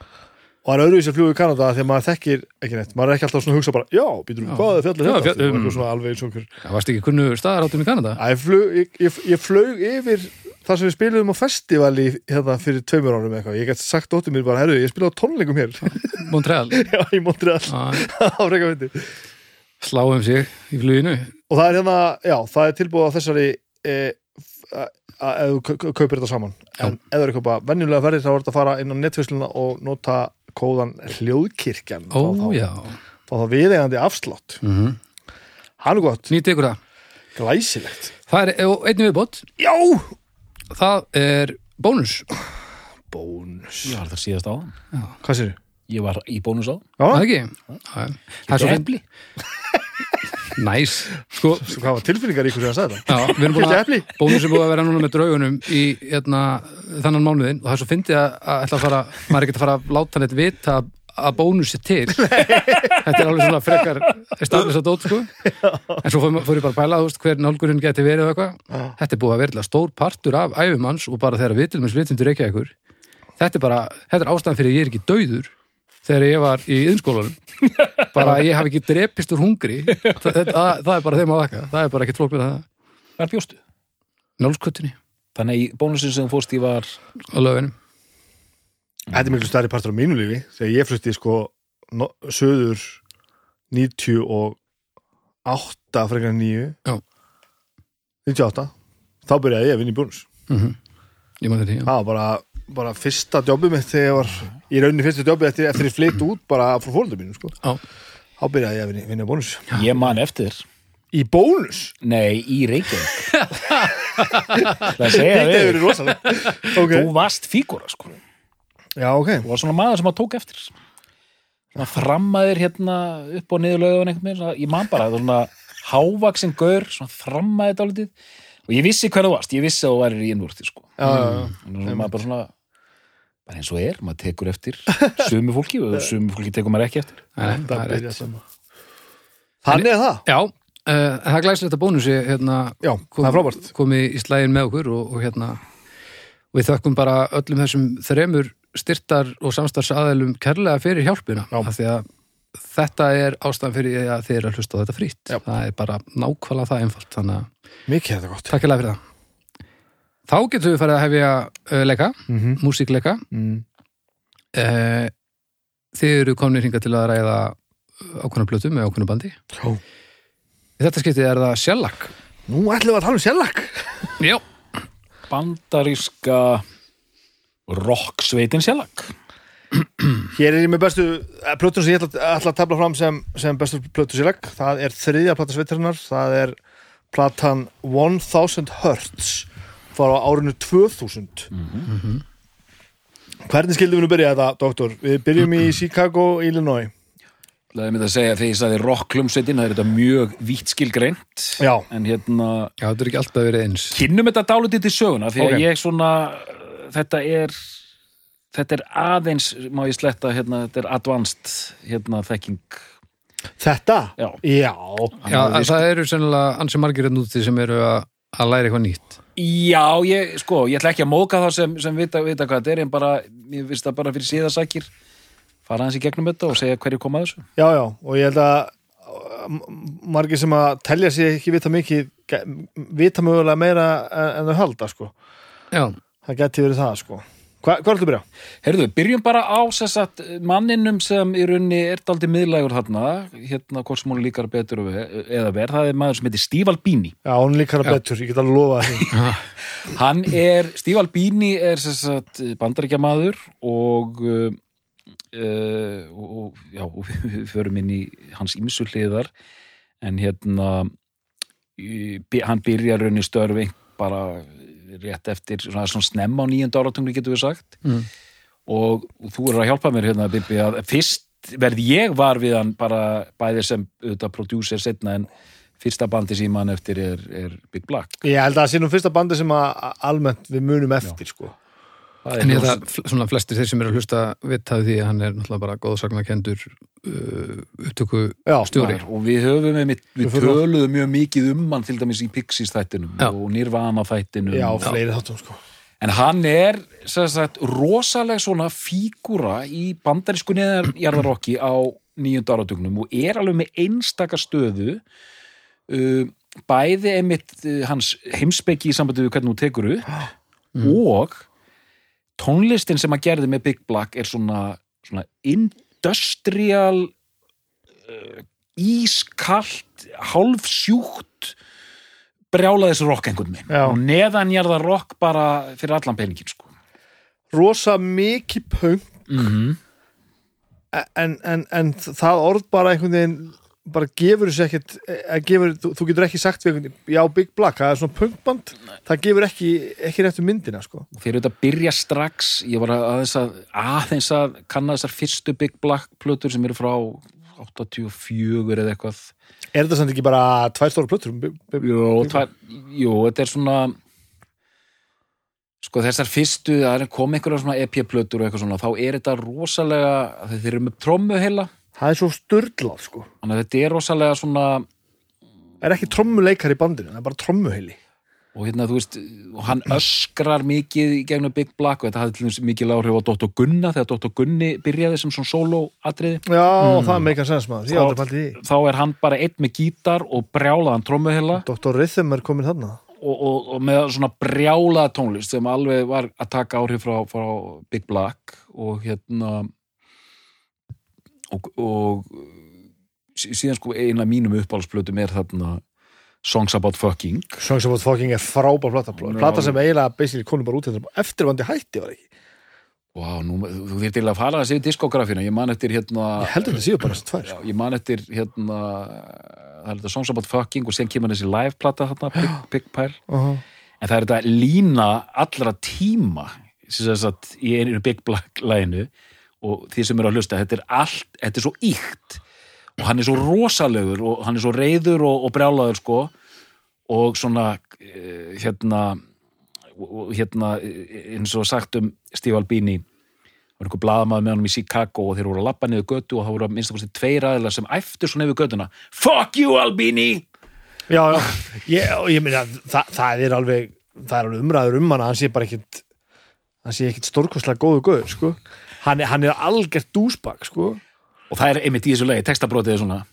[SPEAKER 3] Og það er öðruvísi að fljúga í Kanada þegar maður þekkir ekki neitt, maður er ekki alltaf svona að hugsa bara já, býtur við, hvað er fjallið þetta
[SPEAKER 1] fjall-
[SPEAKER 3] Þetta er
[SPEAKER 1] um.
[SPEAKER 3] svona alveg okkur
[SPEAKER 1] Það varst ekki kunnu staðaráttum í Kanada?
[SPEAKER 3] Æ, ég, flug, ég, ég, ég flög yfir það sem við spiluðum á festivali hérna fyrir tveimur árum eitthvað, ég gæti sagt dóttir mér bara, herru, ég spilaði á tónleikum hér.
[SPEAKER 1] Montreal?
[SPEAKER 3] Já, í Montreal.
[SPEAKER 1] Sláum sig í fluginu.
[SPEAKER 3] Og það er hérna, já, það er tilbúið á þessari e, f- að að þú kau- kau- kaupir þetta saman. En ef það er eitthvað bara venjulega ferðir þá er þetta að fara inn á netfæsluna og nota kóðan hljóðkirkjan.
[SPEAKER 1] Ó,
[SPEAKER 3] þá,
[SPEAKER 1] já.
[SPEAKER 3] þá, þá viðeigandi afslátt.
[SPEAKER 1] Mm
[SPEAKER 3] hann er gott,
[SPEAKER 1] Nýti ykkur það.
[SPEAKER 3] Glæsilegt.
[SPEAKER 1] Það er og einnig viðbót.
[SPEAKER 3] Já,
[SPEAKER 1] Það er bónus.
[SPEAKER 3] Bónus.
[SPEAKER 2] Ég var það síðast á
[SPEAKER 3] hvað sér
[SPEAKER 2] Ég var í bónus á
[SPEAKER 3] já,
[SPEAKER 1] Það ekki? Já, Það er svo
[SPEAKER 2] Epli
[SPEAKER 1] Næs Sko,
[SPEAKER 3] Svo hvað var tilfinningar í hversu að sagði það?
[SPEAKER 1] Já, við erum búin að? Bónus er búið að vera núna með draugunum í hérna, þannan mánuðin og það er svo fyndið að, að fara, maður er ekki að fara að láta neitt vita að, að bónus er til. Þetta er alveg svona frekar staflis að dót sko. En svo fór, ég bara að pæla þú veist, hver nálgurinn geti verið og eitthvað. Þetta er búið að vera stór partur af æfumanns og bara þegar við til með slitindur ekki ekkur Þetta er bara, þetta er ástæðan fyrir að ég er ekki dauður þegar ég var í yðnskólanum bara að ég hafi ekki drepist úr hungri. Það, það, það er bara þeim að þakka. Það er bara ekkert flók með það.
[SPEAKER 2] Hvað bjóstu?
[SPEAKER 1] Njálsköttunni
[SPEAKER 2] Þannig í bónusin sem fórst í var
[SPEAKER 1] á lögunum
[SPEAKER 3] Þetta er miklu stærri partur á mínu lífi. Þegar ég flutti sko no, söður 98 frekar en 9
[SPEAKER 1] Já.
[SPEAKER 3] 98 þá byrjaði ég að vinna í bónus.
[SPEAKER 1] Ég maður þetta, já.
[SPEAKER 3] það var bara, bara fyrsta jobbið mitt þegar ég var í rauninni fyrsta jobbið eftir, eftir ég flytt út bara frá fólundum mínu sko.
[SPEAKER 1] Já.
[SPEAKER 3] þá byrjaði ég að vinna, vinna í bónus.
[SPEAKER 2] Ég man eftir þér.
[SPEAKER 3] Í bónus?
[SPEAKER 2] Nei, í Reykjavík. Það segja
[SPEAKER 3] Þetta hefur
[SPEAKER 2] við
[SPEAKER 3] verið rosalega Ok,
[SPEAKER 2] Þú varst fígúra sko.
[SPEAKER 3] Já, ok.
[SPEAKER 2] Þú var svona maður sem að tók eftir Svona þrammaðir hérna upp og niður lögum einhvern veginn Ég man bara, það var svona hávaksin gaur Svona þrammaði dálítið. Og ég vissi hver þú varst, ég vissi að þú værir í innvúrti sko.
[SPEAKER 3] Já, já, já.
[SPEAKER 2] Þannig að maður bara svona bara eins og er, maður tekur eftir sumu fólki og sumu fólki tekur maður ekki eftir.
[SPEAKER 1] Nei,
[SPEAKER 3] Það
[SPEAKER 1] er
[SPEAKER 3] byrja
[SPEAKER 1] rétt.
[SPEAKER 3] Þannig er það?
[SPEAKER 1] Já, uh, það er glæsilegt að bónusi hérna,
[SPEAKER 3] Já, það er frábært.
[SPEAKER 1] komið í slægin með okkur og, og hérna við þökkum bara öllum þessum þremur styrtar og samstarfsaðælum kærlega fyrir hjálpina
[SPEAKER 3] Já.
[SPEAKER 1] af því að þetta er ástæðan fyrir því að þið er að hlusta á þetta frýtt það er bara nákvæmlega það einfalt þannig að
[SPEAKER 3] Mikið er þetta gott.
[SPEAKER 1] Takk fyrir það þá getum við farið að hefja uh, leika,
[SPEAKER 3] mm -hmm.
[SPEAKER 1] músíkleika.
[SPEAKER 3] Mm.
[SPEAKER 1] uh, þið eru komnir hingað til að ræða ákveðna plötu með ákveðna bandi. Í þetta skiptið er það Shellac.
[SPEAKER 3] Nú ætlum við að tala um sérlag
[SPEAKER 1] Já,
[SPEAKER 2] bandaríska rocksveitin sérlag
[SPEAKER 3] Hér er ég með bestu eh, plötun sem ég ætla, ætla að tefla fram sem, sem bestu plötu sérlag Það er þriðja plata sveitarinnar. Það er platan 1000 Hertz fara á árinu 2000 Hvernig skildum við nú byrja þetta, doktor? Við byrjum í Chicago, Illinois.
[SPEAKER 2] Það er mitt að segja þegar ég sagði rocklumsveitin það er þetta mjög vítt skilgreint.
[SPEAKER 3] Já,
[SPEAKER 2] en hérna
[SPEAKER 1] já þetta er ekki alltaf verið eins.
[SPEAKER 2] Kynnum þetta dálítið til söguna því að
[SPEAKER 3] Ok.
[SPEAKER 2] ég svona þetta er þetta er aðeins, má ég sletta hérna, þetta er advanced hérna þekking.
[SPEAKER 3] Þetta?
[SPEAKER 2] Já.
[SPEAKER 3] Já,
[SPEAKER 1] Já, það eru sennilega ansi margir enn úti sem eru að, að læra eitthvað nýtt
[SPEAKER 2] Já, ég, sko, ég ætla ekki að móka þá sem, sem vita, vita hvað þetta er en bara, ég finnst það bara fyrir síðasækir fara hans í gegnum þetta og segja hverju koma að þessu.
[SPEAKER 3] Já, já Og ég held að margir sem að telja sig ekki vita mikið vita mögulega meira en en þau halda, sko.
[SPEAKER 1] Já,
[SPEAKER 3] Það geti verið það, sko Hva, Hvað er þetta að byrja?
[SPEAKER 2] Herðu, byrjum bara á sessat manninum sem í runni er daldi miðlægur þarna, hérna hvort sem hún líkar betur eða verð, það er maður sem heitir Steve Albini.
[SPEAKER 3] Já, hún líkar að betur, ég get alveg lofa því.
[SPEAKER 2] Hann er, Steve Albini er sessat bandaríkjamaður og, uh, og, já, við förum inn í hans ímsu hliðar. En hérna hann byrjar raunni störfi bara rétt eftir svona, svona snemma á nýjönda áratungni getur við sagt.
[SPEAKER 1] Mm.
[SPEAKER 2] og, og þú er að hjálpa mér hérna Bibi að fyrst verð ég var við hann bara bæði sem auðvitað prodúser setna en fyrsta bandi sem man eftir er, er Big Black.
[SPEAKER 3] Ég held að það sé nú fyrsta bandi sem að almennt við munum eftir, sko.
[SPEAKER 2] Það
[SPEAKER 1] en ég
[SPEAKER 2] er
[SPEAKER 1] held að svona flestir þeir sem eru að hlusta vitaði því að hann er náttúrulega bara góðsagnakendur uh, upptöku
[SPEAKER 3] Já,
[SPEAKER 1] stjóri.
[SPEAKER 2] og við höfum við, við töluðum mjög mikið um hann til dæmis í Pixies þættinum
[SPEAKER 1] Já.
[SPEAKER 2] og Nirvana þættinum.
[SPEAKER 3] Já,
[SPEAKER 2] og,
[SPEAKER 3] fleiri þáttum, sko.
[SPEAKER 2] En hann er sem sagt, rosaleg svona fígúra í bandarísku neðarjarðarokki á nýjönda áratugnum og er alveg með einstaka stöðu uh, bæði einmitt uh, hans heimspeki í sambandi við hvernig hún tekur upp og tónlistin sem hann gerði með Big Black er svona, svona industrial uh, ískalt hálfsjúkt brjálaðis rock einhvern veginn og neðanjarða rock bara fyrir allan peningin sko.
[SPEAKER 3] Rosa mikið punk
[SPEAKER 2] mm -hmm.
[SPEAKER 3] en, en, en það orð bara einhvern veginn bara gefur þessu ekkert eh, gefur, þú, þú getur ekki sagt við já, Big Black, það er svona punkband. Það gefur ekki, ekki réttu myndina sko.
[SPEAKER 2] fyrir þetta byrja strax ég var aðeins að, aðeins að kanna þessar fyrstu Big Black plötur sem eru frá 84 eða eitthvað.
[SPEAKER 3] Er þetta samt ekki bara tvær stóra plötur?
[SPEAKER 2] Jú, tvær, jú, þetta er svona sko þessar fyrstu það er komið einhverja svona EP-plötur og eitthvað svona, þá er þetta rosalega þeir eru með trommu heila
[SPEAKER 3] það er svo störlað sko.
[SPEAKER 2] þannig að þetta er rosalega svona
[SPEAKER 3] það er ekki trommuleikar í bandinu, það er bara trommuheili
[SPEAKER 2] og hérna þú veist, hann öskrar mikið í gegnum Big Black og þetta hafði til dæmis mikið áhrif á Dr. Gunna þegar Dr. Gunni byrjaði sem svona solo-atriði
[SPEAKER 3] já, það er meikar sens maður, ég
[SPEAKER 2] Þá-
[SPEAKER 3] aldrei pælt í því
[SPEAKER 2] þá er hann bara einn með gítar og brjálaðan trommuheila
[SPEAKER 3] Dr. Rhythm er komin þarna
[SPEAKER 2] og, og, og með svona brjálaða tónlist sem alveg var að taka áhrif frá, frá Big Black og hérna og, og sí- síðan sko eina mínum uppáhaldsplötum er þarna Songs About Fucking.
[SPEAKER 3] Songs About Fucking er frábær plata plata sem eiginlega basically konum bara út eftirvandi hætti var ekki,
[SPEAKER 2] Vá, nú, þú þér til að fara þessi diskografina, ég man eftir hérna
[SPEAKER 3] ég heldur þetta séu bara þessi tvær
[SPEAKER 2] Já,
[SPEAKER 3] sko.
[SPEAKER 2] ég man eftir hérna Songs About Fucking og síðan kemur þessi live-plata þarna, Big, Big Pile.
[SPEAKER 3] Uh
[SPEAKER 2] en það er þetta lína allra tíma í einu Big Black læginu og því sem eru að hlusta, þetta er allt þetta er svo íkt og hann er svo rosalegur og hann er svo reyður og, og brjálaður sko. Og svona eh, hérna hérna eh, eins og sagt um Steve Albini var einhver blaðamaður með honum í Chicago og þeir voru að lappa niður götu og það voru að minnst að kosti tveir aðeila sem æftu svo nefnir götuna. Fuck you Albini!
[SPEAKER 3] Já, já, ég, ég meina það, það er alveg, það er alveg umræður um hana hann sé bara ekkit hann sé ekkit stórkostlega góðu góður, sko hann er, hann er algjört dúsbak, sko.
[SPEAKER 2] Og það er einmitt í þessu lagi, textabrótið er svona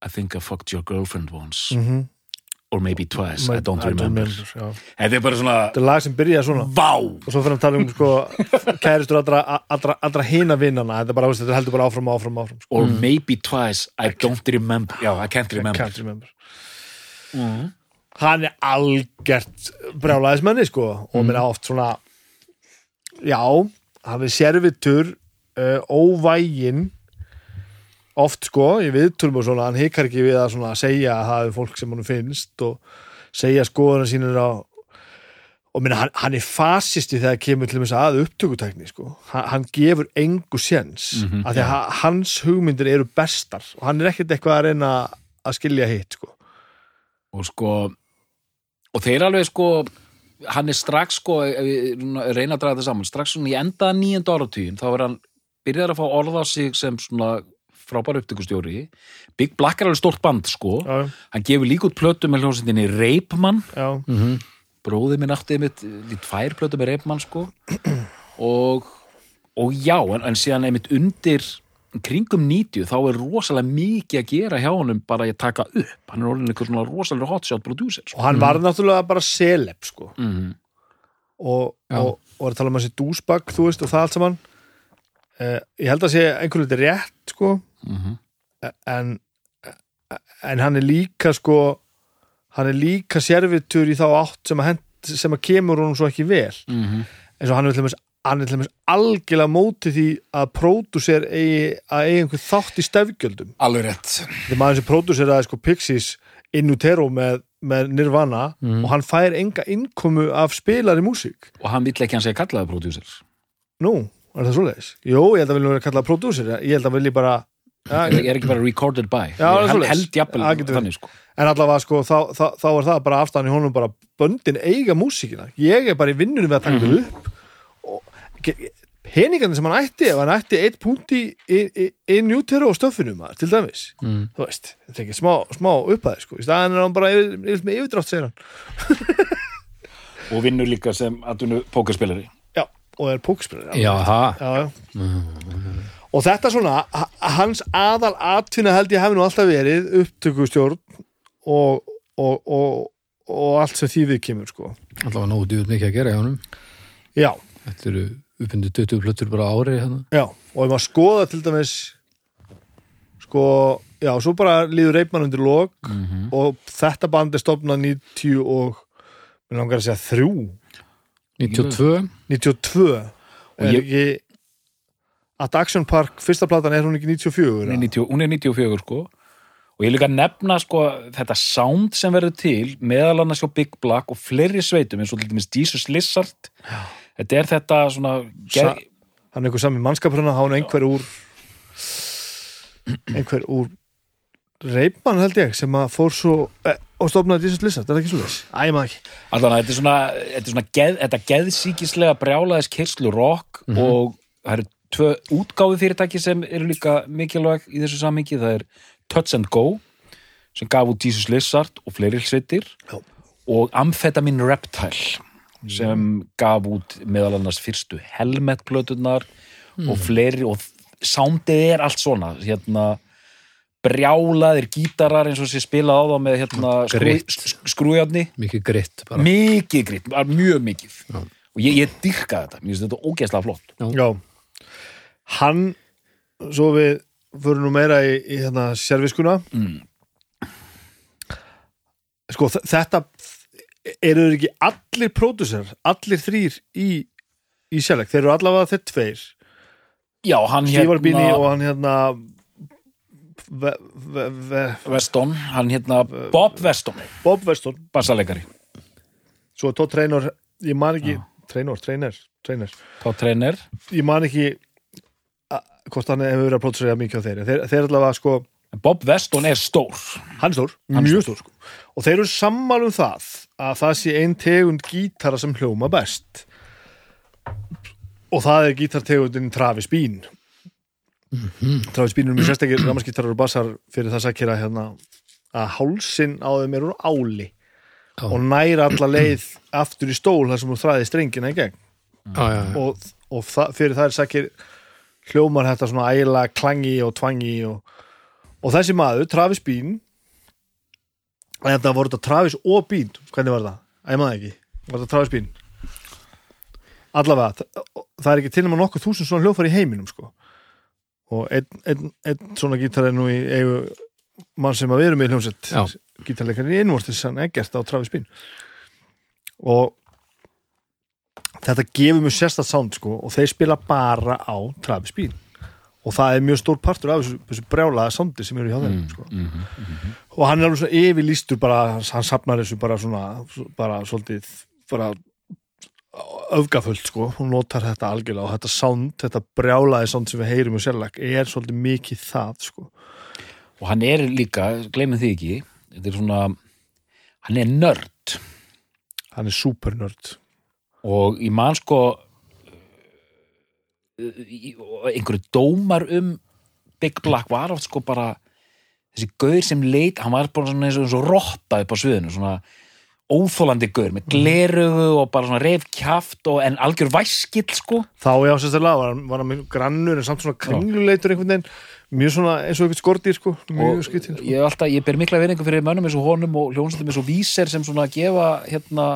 [SPEAKER 2] I think I fucked your girlfriend once.
[SPEAKER 3] Mm
[SPEAKER 2] or maybe twice, I don't remember.
[SPEAKER 3] já.
[SPEAKER 2] þetta er bara svona,
[SPEAKER 3] Þetta er lag sem byrjaði svona.
[SPEAKER 2] Vá!
[SPEAKER 3] Og svo fyrir að tala um, sko kæristur allra, allra, allra hina vinnana þetta, er bara, þetta heldur bara áfram, áfram, áfram sko.
[SPEAKER 2] or maybe twice, I don't remember. Já, I can't remember
[SPEAKER 3] Can't remember. hann er algjört brjálæðismenni sko. Og mér oft svona já, hann er servitur uh, óvægin oft sko, í viðtölum og svona hann hikar ekki við að svona segja að það er fólk sem hann finnst og segja skoðuna sínur á og minna, hann, hann er fasisti þegar kemur til þess að upptökutækni sko. hann, hann gefur engu séns mm
[SPEAKER 2] Mhm,
[SPEAKER 3] af því að ha- hans hugmyndir eru bestar og hann er ekkert eitthvað að reyna að skilja hitt sko.
[SPEAKER 2] og sko og þeir alveg sko hann er strax sko, ef við reyna að draga þetta saman strax svona í enda nýjönda áratugin þá er hann byrjar að fá orða á sig sem svona frábær upptökustjóri. Big Black er alveg stórt band sko.
[SPEAKER 3] Já,
[SPEAKER 2] hann gefur líka út plötu með hljómsveitinni Reipmann
[SPEAKER 3] já,
[SPEAKER 2] bróði minn átti einmitt í tvær plötu með Reipmann sko. Og, og já, en, en síðan einmitt undir kringum 90 þá er rosalega mikið að gera hjá honum bara að taka upp hann er orðin eitthvað svona rosalega hotshot producer sko.
[SPEAKER 3] og hann var náttúrulega bara celeb sko.
[SPEAKER 2] mm
[SPEAKER 3] og,
[SPEAKER 1] Já.
[SPEAKER 3] og, og er að tala um þessi dúsbak þú veist og það allt saman uh, ég held að sé einhvern veit rétt sko
[SPEAKER 2] -hmm.
[SPEAKER 3] en, en hann er líka sko hann er líka servitur í þá átt sem að, hent, sem að kemur honum svo ekki vel
[SPEAKER 2] Mm -hmm.
[SPEAKER 3] eins og hann er dæmis hann er til dæmis algjörlega móti því að pródúser eigi að eigi einhver þátt í stefgjöldum.
[SPEAKER 2] Alveg rétt.
[SPEAKER 3] Er maður sem pródúseraði sko Pixies in utero með, með Nirvana
[SPEAKER 1] Mm.
[SPEAKER 3] og hann fær enga innkomu af spilari músík.
[SPEAKER 2] Og hann vill ekki hann segja kallaði producer
[SPEAKER 3] nú, er það svoleiðis? Jú, ég held að vilja vera kallað pródúser ég held að vilja bara ja,
[SPEAKER 2] ég er ekki bara recorded by?
[SPEAKER 3] Já, svoleiðis.
[SPEAKER 2] held jafnvel þannig sko.
[SPEAKER 3] En allavega sko, þá, þá, þá er það bara afstæðan í honum bara böndin eiga músíkina. Ég er bara í vinnunum við að taka
[SPEAKER 2] Mhm.
[SPEAKER 3] þetta upp og peningandi sem hann ætti ef hann ætti eitt punkt í, í, í, í njúteru og stöffinum maður, til dæmis
[SPEAKER 1] Mm.
[SPEAKER 3] þú veist, þetta er ekki smá, smá upphæði sko. í staðan er hann bara yfir, yfir, með yfirdrátt segir hann
[SPEAKER 2] og vinnur líka sem atvinnu pókerspilari
[SPEAKER 3] já, og er pókspilari
[SPEAKER 1] Já,
[SPEAKER 3] já, já. og þetta svona hans aðal atvinna held ég hefði nú alltaf verið upptökustjórn og, og, og, og allt sem því við kemur sko.
[SPEAKER 1] Alltaf var nógu djúð mikið að gera hjá honum
[SPEAKER 3] já,
[SPEAKER 1] Þetta eru uppindu 20 plötur bara á ári hérna.
[SPEAKER 3] já, og ef maður skoða til dæmis sko, já, svo bara líður reipmann undir lok
[SPEAKER 2] Mhm.
[SPEAKER 3] og þetta band er stofnað 90 og mér langar að segja þrjú.
[SPEAKER 1] 92
[SPEAKER 3] 92
[SPEAKER 2] Og
[SPEAKER 3] er
[SPEAKER 2] ég-
[SPEAKER 3] ekki At Action Park, fyrsta platan er hún ekki 94
[SPEAKER 2] hún er, 90, hún er 94 sko. Og ég líka að nefna sko þetta sound sem verður til meðal annars hjá Big Black og fleiri sveitum eins og til dæmis Jesus Lizard þetta er þetta svona
[SPEAKER 3] Sa-
[SPEAKER 2] ger,
[SPEAKER 3] hann er einhver sami mannskapurinn hann er einhver úr einhver úr reipmann held ég sem að fór svo eh, og stofnaði Jesus Lizard, er það ekki svo leys? Æ, ég maður ekki
[SPEAKER 2] allan að þetta er svona, þetta er svona geð, þetta geðsíkislega brjálaðis kyrslu rock og það eru tvö útgáfi fyrirtæki sem eru líka mikilvæg í þessu sammingi, það er Touch and Go sem gaf út Jesus Lizard og fleiri sveitir
[SPEAKER 3] Já.
[SPEAKER 2] og Amphetamine Reptile sem gaf út meðal annars fyrstu helmetplötunar og fleiri og soundið er allt svona. Hérna brjálaðir gítarar eins og sé spilað á þá með hérna skrújarni
[SPEAKER 1] mikið gritt bara.
[SPEAKER 2] Mikið gritt, mjög mikið.
[SPEAKER 1] Já.
[SPEAKER 2] og ég, ég dyrka þetta, mér finnst þetta ógeðslega flott.
[SPEAKER 3] Já, hann svo við fyrir nú meira í, í hérna serviskuna
[SPEAKER 2] mm.
[SPEAKER 3] sko þetta eru þeir ekki allir pródusar allir þrýr í í sérleik, þeir eru allavega þeir tveir.
[SPEAKER 2] Já, hann
[SPEAKER 3] Stívar
[SPEAKER 2] hérna
[SPEAKER 3] og hann hérna Ve, ve, ve,
[SPEAKER 2] Weston, hann hérna Bob Weston,
[SPEAKER 3] Bob Weston.
[SPEAKER 2] Bassalegari
[SPEAKER 3] svo Todd Traynor, ég man ekki Traynor, Traynor, Traynor
[SPEAKER 2] Þá treynir
[SPEAKER 3] ég man ekki hvort hann hefur verið að pródusera mikið á þeir þeir, þeir allavega sko,
[SPEAKER 2] Bob Weston er stór.
[SPEAKER 3] Hann er stór,
[SPEAKER 2] Hann
[SPEAKER 3] mjög stór. sko. og þeir eru sammála um það að það sé ein tegund gítara sem hljóma best. Og það er gítartegundin Travis Bean. Travis Bean er mjög sérstakir ramaskítarar og bassar fyrir það sakir að hérna að hálsin á þeim er úr áli.
[SPEAKER 1] Já.
[SPEAKER 3] og næra alla leið aftur í stól þar sem hún þræði strengina í gegn.
[SPEAKER 1] Já, já, já.
[SPEAKER 3] og, og það, fyrir það er sakir hljómar þetta svona æla klangi og tvangi og, og þessi maður, Travis Bean en þetta voru þetta Travis og Bean, hvernig var það? Æ, ég maður ekki, var þetta Travis Bean? Allavega það, er ekki til nema nokkuð þúsund svona hljófar í heiminum sko. Og einn ein, ein svona gítar er nú í eigu mann sem að við erum í hljómsett. Gítarleikarinn í innvortis hann ekkert á Travis Bean. Og þetta gefur mjög sérstætt sound sko og þeir spila bara á Travis Bean og það er mjög stór partur af þessu, þessu brjálaða soundi sem eru hjá þeim sko. og hann er alveg svona yfirlýstur bara, hann sapnar þessu bara svona bara svolítið bara öfgafullt sko, hún notar þetta algjörlega og þetta sound, þetta brjálaði sound sem við heyrum og sérleg er svolítið mikið það sko.
[SPEAKER 2] Og hann er líka, gleymið því ekki þetta er svona hann er nörd.
[SPEAKER 3] Hann er supernörd.
[SPEAKER 2] Og í- og einhverju dómar um Big Black var oft sko bara þessi gaur sem leit, hann var bara svona eins og, eins og rotta upp á sviðinu, svona óþólandi gaur með glerugu og bara svona reyf kjaft og en algjör væskill sko.
[SPEAKER 3] Þá já, sérstaklega var, var hann grannur en samt svona kringluleitur einhvern veginn. Mjög svona eins og eitthvað skortýr sko mjög
[SPEAKER 2] og
[SPEAKER 3] skritin sko.
[SPEAKER 2] ég, alltaf, ég ber mikla veringu fyrir mönnum eins og honum og hljónstum eins og víser sem svona gefa hérna,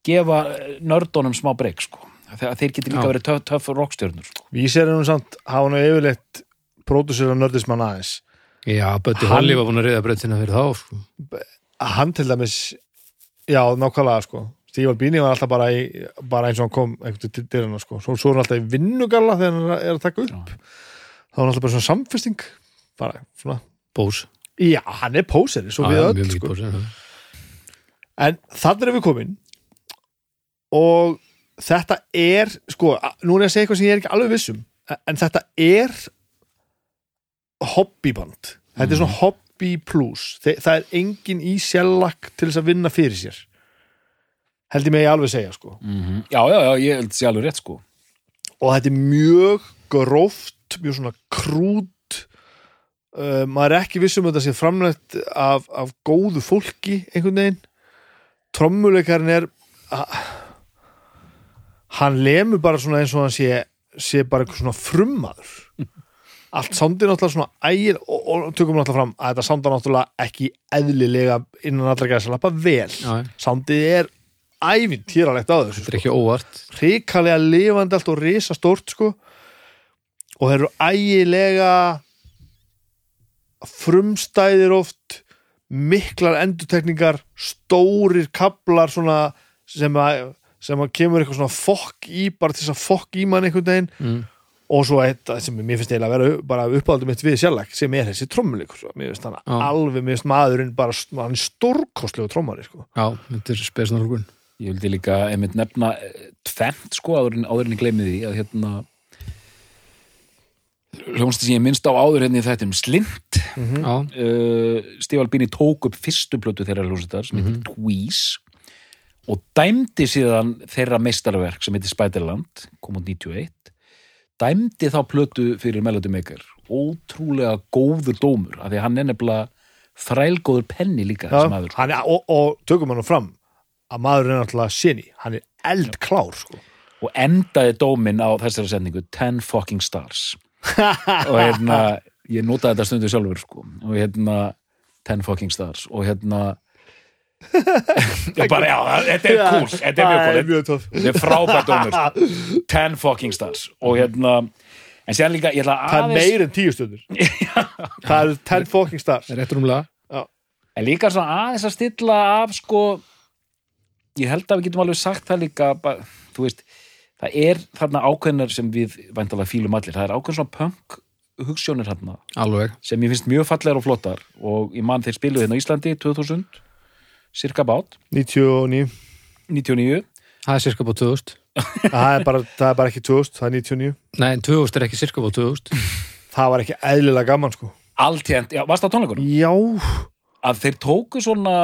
[SPEAKER 2] gefa nördunum smá breyk sko þegar þeir geti líka
[SPEAKER 1] Já.
[SPEAKER 2] verið töff, töff rockstjörnur sko.
[SPEAKER 3] Vísir er nú samt, hafa nú yfirleitt pródusera nördismann aðeins
[SPEAKER 1] já Bötti Holly var búin að reyða breytina fyrir þá sko.
[SPEAKER 3] hann til dæmis já, nákvæmlega sko Steve Albini var alltaf bara, í, bara eins og hann kom einhvern til dyrana sko, svo, svo er hann alltaf í vinnugalla þegar hann er að taka upp þá er hann alltaf bara svona samfesting bara svona,
[SPEAKER 1] Bós
[SPEAKER 3] já, hann er póseri svo við
[SPEAKER 1] Já,
[SPEAKER 3] öll sko.
[SPEAKER 1] Bose, já.
[SPEAKER 3] en þannig er við komin og þetta er sko, nú er ég að segja eitthvað sem ég er ekki alveg vissum en þetta er hobbyband. Þetta er svona hobby plus. Það er engin í sjálflag til þess að vinna fyrir sér. Held ég mig alveg segja sko.
[SPEAKER 2] -hmm. já, já, já, ég held sé alveg rétt sko.
[SPEAKER 3] Og þetta er mjög gróft mjög svona krút. Uh, maður er ekki viss um að þetta sé framrætt af, af góðu fólki einhvern veginn. Trommuleikarinn er a- hann lemur bara svona eins og hann sé, sé bara eitthvað svona frummaður. Allt sándi náttúrulega svona ægir og, og tökum náttúrulega fram að þetta sándi náttúrulega ekki eðlilega innan allra gæðis að lappa vel.
[SPEAKER 1] Já,
[SPEAKER 3] sándið er ævintýralegt á þessu
[SPEAKER 1] þetta er ekki óvart.
[SPEAKER 3] Hrikalega lifandi allt og risa stórt sko. Og þeir eru ægilega frumstæðir oft miklar endurtekningar stórir kablar svona sem að, sem að kemur eitthvað svona fokk í, bara til þess að fokk í mann einhvern veginn
[SPEAKER 1] mm.
[SPEAKER 3] og svo eitt sem mér finnst eiginlega að vera bara uppáldum mitt við sjálfleg sem er þessi trommuleikur sko. mér finnst hann
[SPEAKER 1] Já.
[SPEAKER 3] alveg, mér finnst maðurinn bara, hann er stórkostlegu trommari sko.
[SPEAKER 1] Já, þetta er spesnálgun
[SPEAKER 2] ég vildi líka einmitt nefna eh, tvennt sko áður en, áður en ég gleymi því að hérna hljónstu sem ég minnst á áður hérna í þetta um Slint
[SPEAKER 1] Já,
[SPEAKER 2] uh, Steve Albini tók upp fyrstu plötu þeirra hljónsettar sem heitir Tweeze og dæmdi síðan þeirra meistarverk sem heitir Spiderland kom út 91 dæmdi þá plötu fyrir Melody Maker. Ótrúlega góður dómur af því að hann er nefnilega þrælgóður penni líka
[SPEAKER 3] Já, er, og, og tökum hann fram að maður er náttúrulega sinni hann er eldklár sko.
[SPEAKER 2] og endaði dóminn á þessari sendingu 10 fucking stars. Og hérna ég notaði þetta stundu sjálfur sko. Og hérna 10 fucking stars. Og hérna já bara já, þetta er cool þetta er mjög cool,
[SPEAKER 3] er
[SPEAKER 2] þetta er frábært dómur. 10 fucking stars. Og hérna en séðan líka, ég ætla
[SPEAKER 3] það er
[SPEAKER 2] aðeins
[SPEAKER 3] meir en tíu stundur það er 10 fucking stars.
[SPEAKER 2] En líka svona aðeins að stilla af sko ég held að við getum alveg sagt það líka bara, þú veist, það er þarna ákveðnar sem við væntalega fílum allir, það er ákveðn svona punk hugssjónir hérna
[SPEAKER 1] alveg.
[SPEAKER 2] Sem ég finnst mjög fallegar og flottar. Og ég man þeir spiluðu hérna Íslandi 2000 cirka bát,
[SPEAKER 3] 99
[SPEAKER 2] 99
[SPEAKER 1] það er cirka bá 2000
[SPEAKER 3] það er, bara, það er bara ekki 2000, það er 99
[SPEAKER 1] nei, en 2000 er ekki cirka bá 2000
[SPEAKER 3] það var ekki eðlilega gaman sko.
[SPEAKER 2] Alltént, já, varst það á tónleikunum?
[SPEAKER 3] já,
[SPEAKER 2] að þeir tóku svona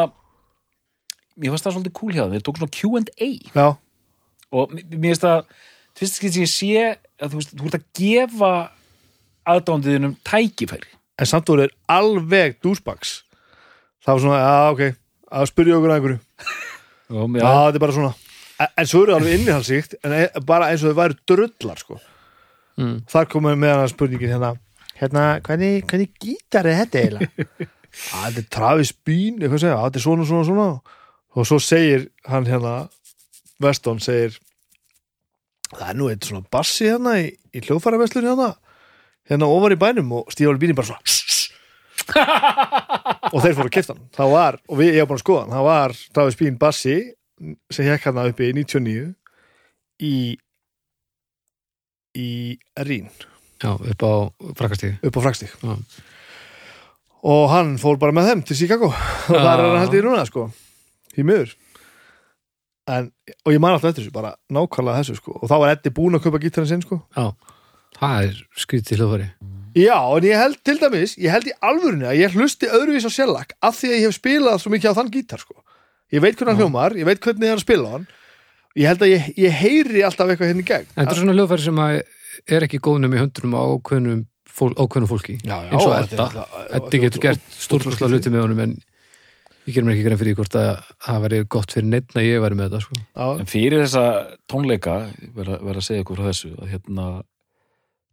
[SPEAKER 2] mér fannst það svolítið cool hjá þeim, þeir tóku svona Q&A
[SPEAKER 3] já,
[SPEAKER 2] og mér finnst það fyrst ekki sem ég sé að þú veist, þú ert að gefa aðdándiðinum tækifæri.
[SPEAKER 3] En samt voru þeir alveg dúsbaks það var svona, já ok að spyrja okkur að einhverju, já þetta er bara svona en, en svo eru alveg innihaldsíkt en e, bara eins og þau væru drullar sko
[SPEAKER 1] mm.
[SPEAKER 3] þar komum með hana spurningin hérna hérna, hvernig, hvernig gítar er þetta eiginlega? að þetta er Travis Bean eitthvað segja, að þetta er svona, svona, svona og svo segir hann hérna Veston segir það er nú eitt svona bassi hérna í, í hljóðfæraveslunni hérna hérna ofar í bænum og Stífáli Bíni bara svona. og þeir fóru að kipta hann. Það var, og við, ég hef búin að skoða hann það var Travis Bean bassi sem hekk hann uppi í 99 í í Rín
[SPEAKER 1] já, upp á frakastíði
[SPEAKER 3] upp á
[SPEAKER 1] Já.
[SPEAKER 3] og hann fór bara með þeim til Chicago. Og það er hann held í núna sko. Í miður. En, og ég man alltaf eftir þessu, bara nákvæmlega þessu sko. Og þá var Eddi búin að kaupa gítarinn sinn sko.
[SPEAKER 1] Já, það er skrítið hljóðfæri
[SPEAKER 3] já, en ég held til dæmis, ég held í alvörunni að ég hlusti öðruvís á sjálfak af því að ég hef spilað svo mikið á þann gítar sko. Ég veit hvernig hann hljómar, ég veit hvernig er að spila á hann. Ég held að ég, ég heyri alltaf eitthvað hérna í gegn.
[SPEAKER 1] En þetta er svona hljóðfæri sem er ekki góðnum í höndunum á ákveðnum, fól, fólki.
[SPEAKER 3] Já, já,
[SPEAKER 1] eins og
[SPEAKER 3] þetta
[SPEAKER 1] Eddi getur gert stórkostlega hluti með honum en ég gerum ekki grein fyrir því hvort að það væri gott fyrir neitt að ég væri með þetta sko.
[SPEAKER 3] já,
[SPEAKER 2] en fyrir þessa tónleika verða verð að segja ykkur frá þessu að hérna,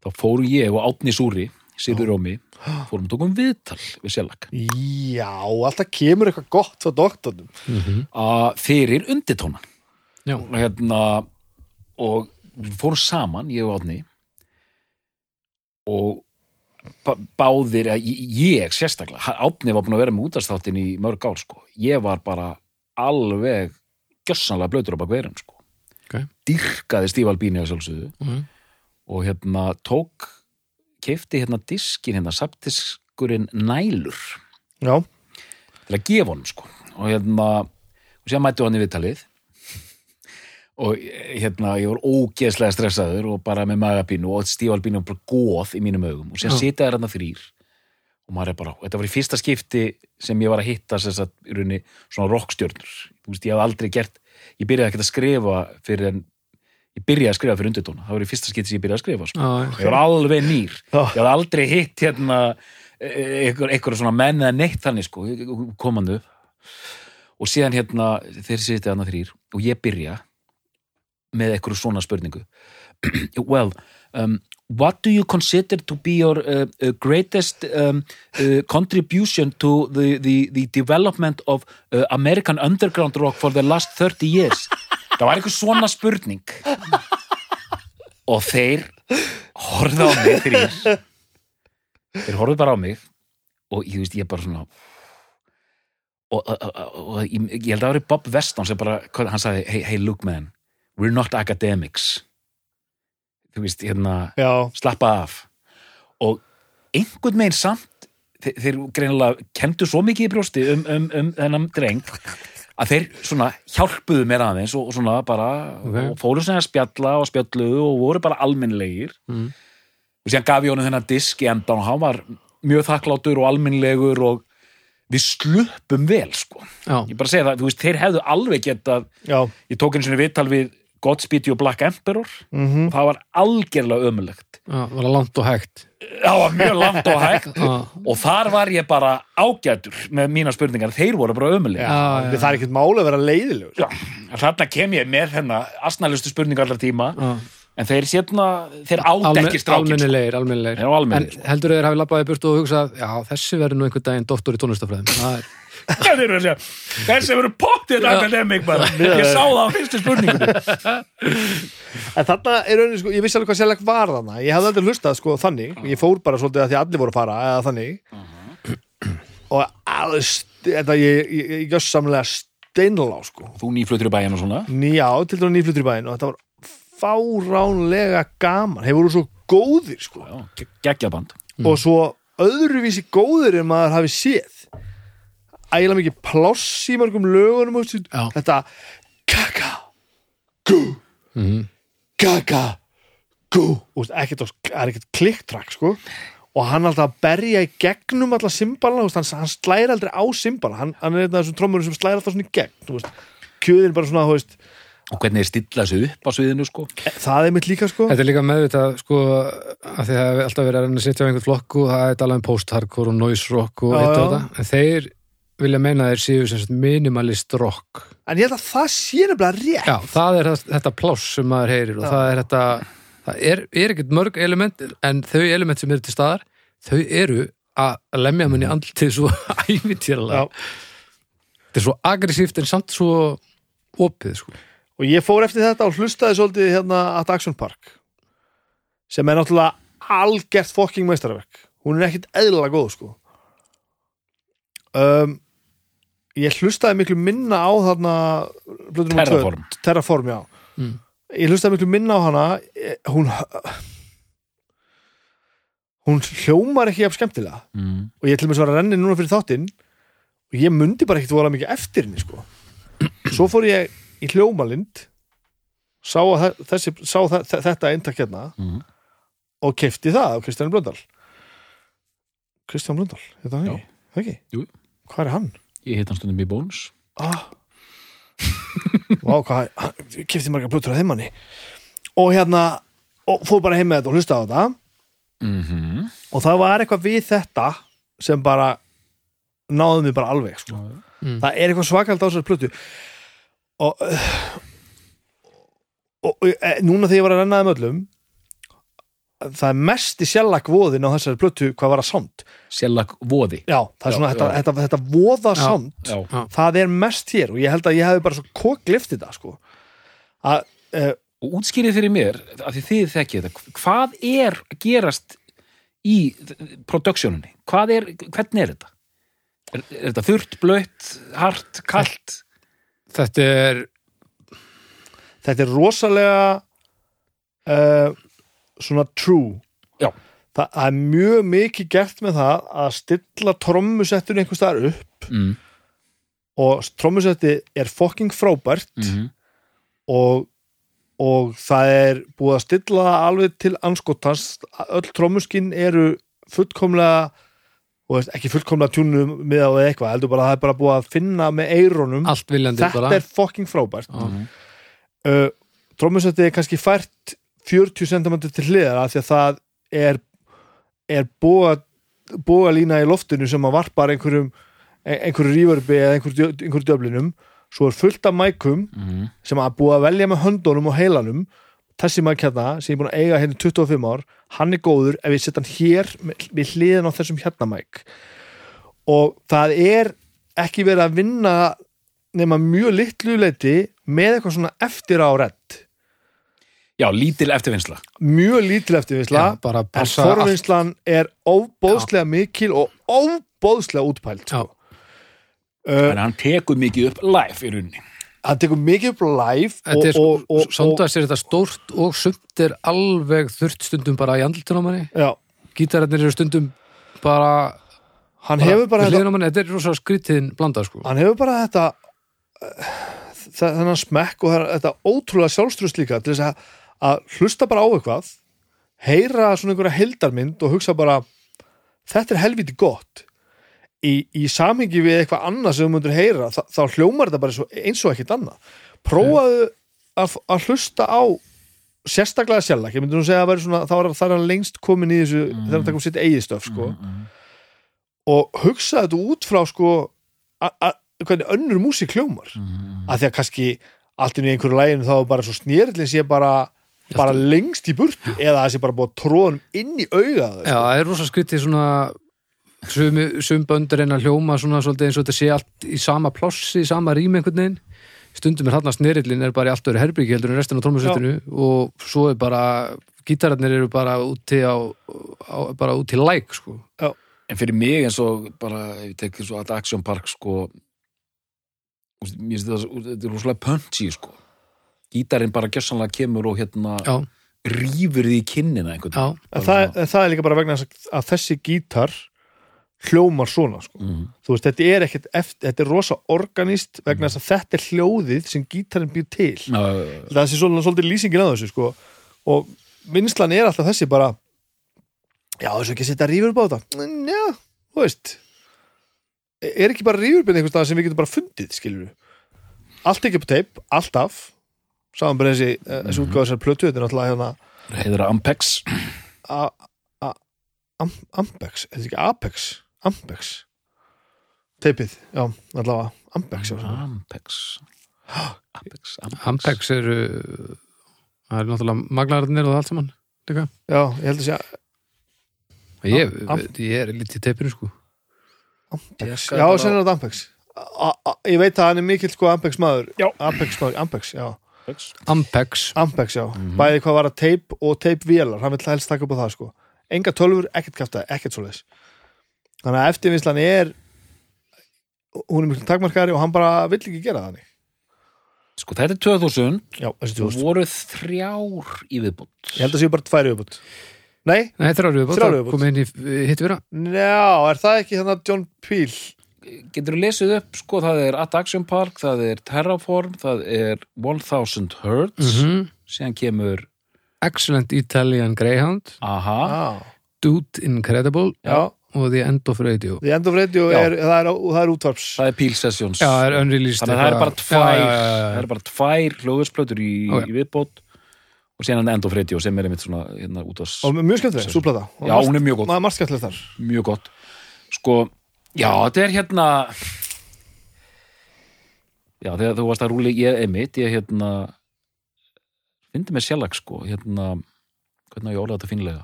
[SPEAKER 2] þá fóru ég og Átni Súri Sýrður Rómi, fórum og tókum viðtal við Sjellag
[SPEAKER 3] já, alltaf kemur eitthvað gott frá doktornum.
[SPEAKER 2] Að fyrir undirtónan.
[SPEAKER 1] Já,
[SPEAKER 2] hérna og fórum saman, ég og Átni og bá- báðir, ég sérstaklega, Átni var búin að vera með útastáttin í mörg ár sko, ég var bara alveg gjössanlega blöytur á bak veirinn sko.
[SPEAKER 1] Ok.
[SPEAKER 2] dyrkaði Stíval Bíni að sjálfsögðu.
[SPEAKER 1] Mhm.
[SPEAKER 2] Og hérna tók kefti hérna diskin hérna, saptiskurinn Nælur.
[SPEAKER 3] Já,
[SPEAKER 2] til að gefa honum sko. Og hérna, og sér mættu hann í viðtalið. Og eh, hérna, ég var ógeðslega stressaður og bara með magapínu og stífalpínu og bara góð í mínum augum. Og sér
[SPEAKER 1] Já.
[SPEAKER 2] sita þér hérna þrýr og maður er bara, þetta var í fyrsta skipti sem ég var að hitta rauninni svona rockstjörnur, þú veist, ég hafði aldrei gert ég byrjaði ekkert að skrifa fyrir en ég byrjaði að skrifa fyrir undirtóna. Það var í fyrsta skipti sem ég byrjaði að skrifa sko.
[SPEAKER 1] já,
[SPEAKER 2] ég var alveg nýr. Ég hafði aldrei hitt hérna einhver, einhver svona menn eða neitt þannig sko, komandu og síðan hérna þeir sitja þarna þrýr og ég byrja með einhverju svona spurningu. Well um, what do you consider to be your uh, uh, greatest um, uh, contribution to the, the, the development of uh, American underground rock for the last 30 years það var einhver svona spurning. Og þeir horfðu á mig þrýr þeir horfðu bara á mig og ég veist ég bara svona og, og, og, og ég, ég held að það var Bob Weston sem bara, hann sagði hey, hey look man, we're not academics. Þú veist, hérna
[SPEAKER 3] já,
[SPEAKER 2] slappa af. Og einhvern meginn samt þeir, þeir greinilega kendu svo mikið í brjósti um, um, um þennan dreng að þeir svona hjálpuðu mér aðeins og, og svona bara
[SPEAKER 1] Ok.
[SPEAKER 2] og fóru svona að spjalla og spjalluðu og voru bara almennlegir
[SPEAKER 1] Mm.
[SPEAKER 2] og síðan gaf ég honum þennan disk í endan og hann var mjög þakklátur og almennlegur og við sluppum vel sko
[SPEAKER 1] já,
[SPEAKER 2] ég bara segja það, þú veist, þeir hefðu alveg getað
[SPEAKER 3] já
[SPEAKER 2] ég tók einu svona viðtal við Godspeed og Black Emperor.
[SPEAKER 3] Mm
[SPEAKER 2] og það var algjörlega ömulegt
[SPEAKER 1] var það langt og hægt.
[SPEAKER 2] Það var mjög langt og hægt. Og þar var ég bara ágætur með mína spurningar, þeir voru bara ömulega
[SPEAKER 1] Já, já.
[SPEAKER 3] það er ekkert máli að vera leiðilegur.
[SPEAKER 2] Já, þarna kem ég með þennan asnalustu spurningar allar tíma. En þeir sérna, þeir átt
[SPEAKER 1] Almen,
[SPEAKER 2] ekki strákin sko.
[SPEAKER 1] almennilegir, almennilegir en heldur þeir hafi labbaði burt og hugsað já, þessi verður nú einhvern daginn doktor í tónlistafræðum það er,
[SPEAKER 2] Þessi verður pottið akademik bara, ég sá það á fyrstu spurningunni.
[SPEAKER 3] En þarna er rauninni sko, ég vissi alveg hvað sérleg var þarna. Ég hafði aldrei hlustað sko þannig. Ég fór bara svolítið að því allir voru að fara eða þannig. Og alls þetta ég, ég, ég gjössamlega steinlá sko.
[SPEAKER 2] Þú nýflutur í bæinn og svona?
[SPEAKER 3] Nýjá, til dæmis nýflutur í bæinn og þetta var fáránlega gaman. Þeir voru svo góðir sko.
[SPEAKER 2] Já, geggjaband
[SPEAKER 3] og svo öðruvísi góður en maður hafi séð ægilega mikið pláss í mörgum lögunum þetta kaka gú
[SPEAKER 1] Mhm.
[SPEAKER 3] kaka gú það er ekkert klikktrakk sko. Og hann alltaf að berja í gegnum alla symbalna, hann, hann slæri aldrei á symbala, hann, hann er einn af þessum trommurum sem slæri alltaf svona í gegn, kjöðin bara svona, veist,
[SPEAKER 2] og hvernig er stilla þessu upp á sviðinu sko.
[SPEAKER 3] Það er mitt líka sko.
[SPEAKER 1] Þetta er líka meðvitað sko að því að það hefur alltaf verið að setja á einhvern flokk og það er talað um post-hardcore og noise rock og eitt og þetta. En þeir vilja meina þeir séu sem sagt minimalist rock
[SPEAKER 3] en ég held að það sé nefnilega rétt
[SPEAKER 1] Já, það er það- þetta pláss sem maður heyrir og
[SPEAKER 3] Já.
[SPEAKER 1] það er þetta það er, er ekkert mörg element en þau element sem eru til staðar þau eru að lemja manni andlitið svo ævintýralega
[SPEAKER 3] Já.
[SPEAKER 1] þetta er svo aggressíft en samt svo opið sko.
[SPEAKER 3] og ég fór eftir þetta og hlustaði svolítið hérna að Action Park sem er náttúrulega algert fokking meistarverk hún er ekkit eðlilega góð sko um, ég hlustaði miklu minna á þarna númer tvö.
[SPEAKER 2] Terraform.
[SPEAKER 3] Terraform, já
[SPEAKER 1] Mm.
[SPEAKER 3] ég hlustaði miklu minna á hana eh, hún hún hljómar ekki af skemmtilega
[SPEAKER 2] mm.
[SPEAKER 3] og ég til með svo að renni núna fyrir þáttinn og ég mundi bara ekkert vola mikið eftir henni sko. svo fór ég í hljómalind sá, þessi, sá þe- þe- þetta eintak hérna
[SPEAKER 2] Mm.
[SPEAKER 3] og kefti það á Kristján Blöndal Kristján Blöndal, þetta hann ekki, það ekki?
[SPEAKER 2] Jú.
[SPEAKER 3] hvað er hann?
[SPEAKER 2] Ég heit hann stundum í bónus
[SPEAKER 3] Ah. Vá, hvað, hann kefti marga blötur að þeim manni og hérna og fór bara heim með þetta og hlusta á þetta
[SPEAKER 2] mm
[SPEAKER 3] og það var eitthvað við þetta sem bara náði mig bara alveg sko.
[SPEAKER 1] Mm.
[SPEAKER 3] það er eitthvað svakald á þessari plötu og, og, og e, núna þegar ég var að renna þeim öllum það er mest í sjálflag voðin á þessari plötu hvað var að sound.
[SPEAKER 2] Sjellag voði.
[SPEAKER 3] Já, það er
[SPEAKER 2] Já,
[SPEAKER 3] svona þetta,
[SPEAKER 2] já.
[SPEAKER 3] þetta, þetta voða
[SPEAKER 1] Já,
[SPEAKER 2] Já.
[SPEAKER 3] það er mest hér og ég held að ég hefði bara svo koklift þetta sko. Að uh,
[SPEAKER 2] og útskýrið fyrir mér, af því þið þekkið þetta hvað er að gerast í productioninni hvað er, hvernig er þetta? Er, er þetta þurrt, blött, hart, kalt?
[SPEAKER 1] Þetta er
[SPEAKER 3] þetta er rosalega uh, svona true
[SPEAKER 2] Já.
[SPEAKER 3] það, er mjög mikið gert með það að stilla trommusettun einhvers staðar upp
[SPEAKER 2] mm.
[SPEAKER 3] og trommusetti er fucking frábært
[SPEAKER 2] Mm
[SPEAKER 3] og, og það er búið að stilla það alveg til anskotans öll trommuskinn eru fullkomlega og veist, ekki fullkomlega tjúnum með á eða eitthvað, heldur bara að það er bara búið að finna með
[SPEAKER 1] viljandi
[SPEAKER 3] þetta
[SPEAKER 1] bara
[SPEAKER 3] er fucking frábært
[SPEAKER 1] Já.
[SPEAKER 3] uh, trommusetti er kannski fært 40 cm til hliðar af því að það er er búa, búa lína í loftinu sem að varpar einhverjum einhverju rífurbi eða einhverju, einhverju döflinum svo er fullt af mækum
[SPEAKER 2] Mm.
[SPEAKER 3] sem að búa að velja með höndunum og heilanum. Þessi mæk hérna sem ég er búin að eiga hérna í 25 ár, hann er góður ef ég setja hann hér við hliðin á þessum hérna mæk. Og það er ekki verið að vinna nema mjög litlu leiti með eitthvað svona eftir á redd
[SPEAKER 2] já, lítil eftirvinnsla.
[SPEAKER 3] Mjög lítil eftirvinnsla
[SPEAKER 1] Já, bara
[SPEAKER 3] en
[SPEAKER 1] passa allt.
[SPEAKER 3] forvinnslan er óbóðslega mikil og óbóðslega útpælt
[SPEAKER 1] Já.
[SPEAKER 3] sko. uh,
[SPEAKER 2] en hann tekur mikið upp live í rauninni.
[SPEAKER 3] hann tekur mikið upp live og,
[SPEAKER 1] Þetta er
[SPEAKER 3] og, og, og,
[SPEAKER 1] samtvæðast er þetta stórt og sumt er alveg þurft stundum bara í andlutun á manni.
[SPEAKER 3] Já,
[SPEAKER 1] gítararnir eru stundum bara,
[SPEAKER 3] hann hefur bara þetta
[SPEAKER 1] manni, þetta er rosa skrítin blanda sko.
[SPEAKER 3] hann hefur bara þetta uh, þe- þennan smekk og þetta ótrúlega sjálfstrust líka til þess að, að hlusta bara á eitthvað heyra svona einhverja heldarmynd og hugsa bara þetta er helviti gott. Í, í samhengi við eitthvað annað sem þú myndir heyra, þá, þá hljómar þetta bara eins og, ekkert annað. Prófaðu að, að hlusta á sérstaklega sjálflag, ég myndi nú segja að svona, það er hann lengst komin í þessu þegar hann takum sitt eigið stöf sko. Og hugsa þetta út frá sko hvernig önnur músík hljómar. Að því að kannski allt í einhverju læginu þá bara svo snýrlinn sé bara bara lengst í burtu. Eða það sé bara búið að tróðum inn í auga
[SPEAKER 1] Já, það er rosa skrítið svona sum, böndur reyna að hljóma svona svolítið eins og þetta sé allt í sama plossi, í sama rými einhvern veginn. Stundum er hann að snerillin er bara í allt öru herbyggi heldur en restin á trómusettinu og svo er bara gítararnir eru bara úti á, á bara úti læk sko.
[SPEAKER 2] en fyrir mig eins og bara ef ég tekið svo að Action Park sko mér finnst þetta þetta er rosalega punchy sko gítarinn bara gjössanlega kemur og hérna
[SPEAKER 1] Já,
[SPEAKER 2] rýfur því kinnina einhvern
[SPEAKER 1] Já,
[SPEAKER 3] en það, en það er líka bara vegna þess að þessi gítar hljómar svona sko.
[SPEAKER 2] mm.
[SPEAKER 3] þú veist, þetta er ekkert eftir, þetta er rosa organist vegna þess að þetta er hljóðið sem gítarinn býr til
[SPEAKER 2] Já, já, já.
[SPEAKER 3] það sé svona svolítið lýsingin á þessu sko. og vinslan er alltaf þessi bara já, þessu ekki að setja rífur upp á þetta Mm, já, þú veist er ekki bara rífurbyrð einhvers stað sem við getum bara fundið, skilur allt ekki upp á teip, alltaf saman bara þessi, mm -hmm. þessi útgáð þessar plötu, þetta er náttúrulega hérna
[SPEAKER 2] heiður að Ampex
[SPEAKER 3] A- A- Am- Ampex, er þetta ekki Apex Ampex teipið, já, allavega Ampex.
[SPEAKER 2] Ampex Ampex, Ampex.
[SPEAKER 1] Ampex eru það er náttúrulega maglararnir og allt saman líka.
[SPEAKER 3] já, ég held að sé
[SPEAKER 1] Ég,
[SPEAKER 3] Am-
[SPEAKER 1] ég er lítið teipinu sko
[SPEAKER 3] Ampex,
[SPEAKER 2] Ég
[SPEAKER 3] já,
[SPEAKER 2] bara-
[SPEAKER 3] sennilega Ampex A- a- ég veit að hann er mikill sko Ampex maður
[SPEAKER 2] Já.
[SPEAKER 3] Ampex maður, Ampex, já
[SPEAKER 2] Ampex.
[SPEAKER 1] Ampex.
[SPEAKER 3] Já,
[SPEAKER 2] Mhm.
[SPEAKER 3] bæði hvað var að teip og teipvélar, hann vil helst taka upp á það sko. Enga tölfur, ekkert kæfta, ekkert svoleiðis. Þannig að eftirvinnslan er hún er mikil takmarkari og hann bara vill ekki gera það þannig.
[SPEAKER 2] Sko þetta er 2000
[SPEAKER 3] já, þessi
[SPEAKER 2] Það
[SPEAKER 3] 2000,
[SPEAKER 2] voru þrjár í viðbútt
[SPEAKER 3] ég held að séu bara tvær viðbútt nei,
[SPEAKER 1] Nei, þrjáru viðbót,
[SPEAKER 3] Þrjár
[SPEAKER 1] það
[SPEAKER 3] viðbót.
[SPEAKER 1] komið inn í hitt vera
[SPEAKER 3] já, er það ekki þannig að John Peel
[SPEAKER 2] Getur þú lesið upp, sko, það er At Action Park, það er Terraform, það er 1000 Hertz,
[SPEAKER 1] Mhm.
[SPEAKER 2] síðan kemur
[SPEAKER 1] Excellent Italian Greyhound.
[SPEAKER 2] Aha,
[SPEAKER 3] ah,
[SPEAKER 1] Dude Incredible
[SPEAKER 3] já,
[SPEAKER 1] og The End of Radio.
[SPEAKER 3] The End of Radio er, það er, það er útvarps.
[SPEAKER 2] Það er Peel Sessions.
[SPEAKER 1] Já, það er unreleased
[SPEAKER 2] Þannig að það er bara tvær
[SPEAKER 1] já.
[SPEAKER 2] er bara tvær hljóðusplötur í,
[SPEAKER 1] Ok.
[SPEAKER 2] í viðbót og síðan End of Radio sem er einmitt svona hérna út á
[SPEAKER 3] og mjög skemmtileg, súplata.
[SPEAKER 2] Já, hún er mjög
[SPEAKER 3] er þar.
[SPEAKER 2] Mjög gott. Sko, já, þetta er hérna já, þegar þú varst að rúli ég einmitt, ég hérna fyndi mig sjálfag sko hérna, hvernig á ég orða þetta finlega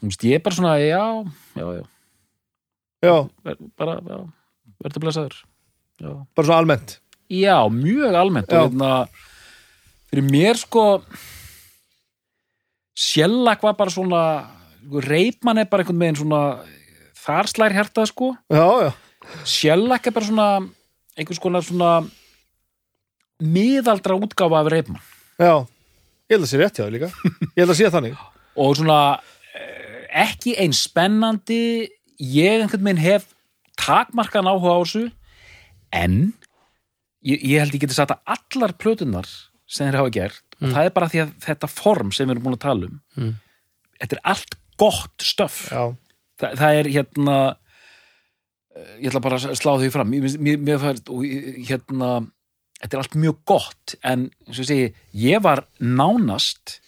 [SPEAKER 2] þú veist, ég er bara svona já, já, já,
[SPEAKER 3] já,
[SPEAKER 2] ver, bara, já verður blessaður já.
[SPEAKER 3] bara svona almennt
[SPEAKER 2] já, mjög almennt
[SPEAKER 3] Já.
[SPEAKER 2] og hérna fyrir mér sko sjálfag var bara svona reipmann er bara einhvern veginn svona þar slær hjartað sko.
[SPEAKER 3] Já, já,
[SPEAKER 2] Shellac er bara svona einhvers konar svona miðaldra útgáfa af reipmann
[SPEAKER 3] já. Ég held að sé rétt hjá þér líka. Ég held að sé þannig.
[SPEAKER 2] Og svona eh, ekki eins spennandi. Ég einhvern veginn hef takmarkan áhuga á þessu en ég, ég held ég geti sagt að allar plötunar sem þeir hafa gert. Og það er bara því að þetta form sem við erum búin að tala um
[SPEAKER 1] Mm.
[SPEAKER 2] þetta er allt gott stöf
[SPEAKER 3] já,
[SPEAKER 2] Þa, það er hérna eh, ég ætla bara að slá því fram. Mér, mér, fær, og hérna þetta er allt mjög gott en segi, ég var nánast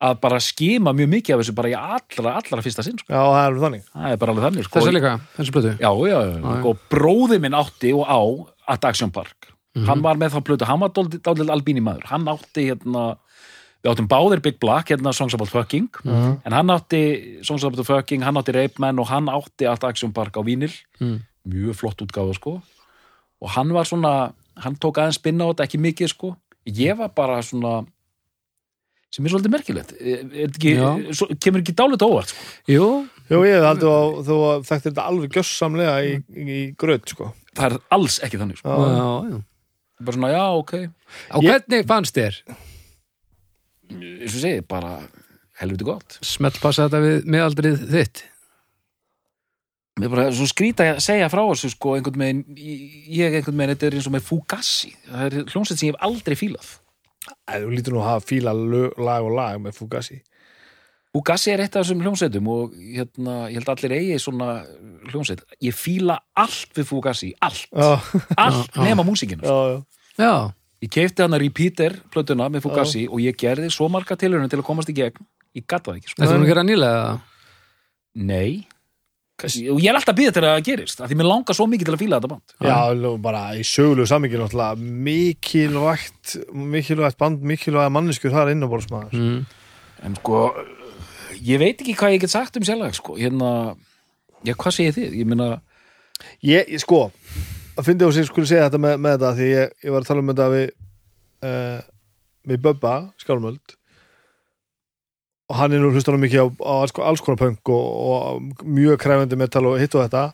[SPEAKER 2] að bara skima mjög mikið af þessu bara í allra, allra fyrsta sinn sko.
[SPEAKER 3] já, það er þannig.
[SPEAKER 2] Það er bara alveg þannig sko.
[SPEAKER 1] Þessa líka, þessu blötu
[SPEAKER 2] já, já, já,
[SPEAKER 1] já.
[SPEAKER 2] og bróði minn átti og á At Action Park. Hann var með þá plötu, hann var dálítið albíni maður hann átti hérna við áttum báðir Big Black, hérna Songs About Fucking en hann átti Songs About Fucking, hann átti Rape Man og hann átti At Action Park á vínil
[SPEAKER 1] Mm.
[SPEAKER 2] mjög flott útgáfa sko og hann var svona, hann tók aðeins spinna á þetta ekki mikið sko, ég var bara svona sem er svolítið merkilegt er, er ekki,
[SPEAKER 1] Já.
[SPEAKER 2] svo, kemur ekki dálit óvart sko.
[SPEAKER 1] Jú,
[SPEAKER 3] Jú, ég hef aldrei á, þú þekktir þetta alveg gjössamlega í, í, gröð, sko.
[SPEAKER 2] það er alls ekki þannig sko.
[SPEAKER 1] já,
[SPEAKER 3] Já,
[SPEAKER 1] já
[SPEAKER 2] bara svona, já, ok
[SPEAKER 1] Á hvernig fannst þér?
[SPEAKER 2] Eins og segi, bara helviti gott.
[SPEAKER 1] Smellpassa þetta við meðaldrið þitt.
[SPEAKER 2] Mér er bara svo skrýta að segja frá þessu sko, einhvern veginn, ég einhvern veginn þetta er eins og með Fugazi, það er hljómsveit sem ég hef aldrei fílað.
[SPEAKER 3] Æ, þú lítur nú að hafa fíla lag og lag með Fugazi.
[SPEAKER 2] Fugazi er eitt af þessum hljómsveitum og hérna, ég held allir eigi svona hljómsveit, ég fíla allt við Fugazi, allt,
[SPEAKER 3] Já,
[SPEAKER 2] allt
[SPEAKER 1] já.
[SPEAKER 2] nema músíkinu
[SPEAKER 3] já, já.
[SPEAKER 2] Ég keipti hana repeater plötuna með Fugazi og ég gerði svo marga tilhörunum til að komast í gegn ég gata það ekki, sko.
[SPEAKER 1] þetta var að gera nýlega
[SPEAKER 2] nei og ég er alltaf að býða til að það gerist af því mér langar svo mikið til að fíla þetta band
[SPEAKER 3] Já, bara í sögulegu sammingin náttúrulega mikilvægt, mikilvægt band, mikilvægt manneskur þar inn á borðsmaður.
[SPEAKER 1] mm.
[SPEAKER 2] en sko ég veit ekki hvað ég get sagt um sjálflega sko. hérna, já hvað segir þið ég meina,
[SPEAKER 3] Ég, ég sko, að fyndi þú sér skulle segja þetta með, með þetta því ég, ég var að tala um þetta við uh, við Böbba, Skálmöld. Og hann er nú hlustar hann mikið á, á alls, alls konar punk og, og mjög kræfandi metal og hitt og þetta.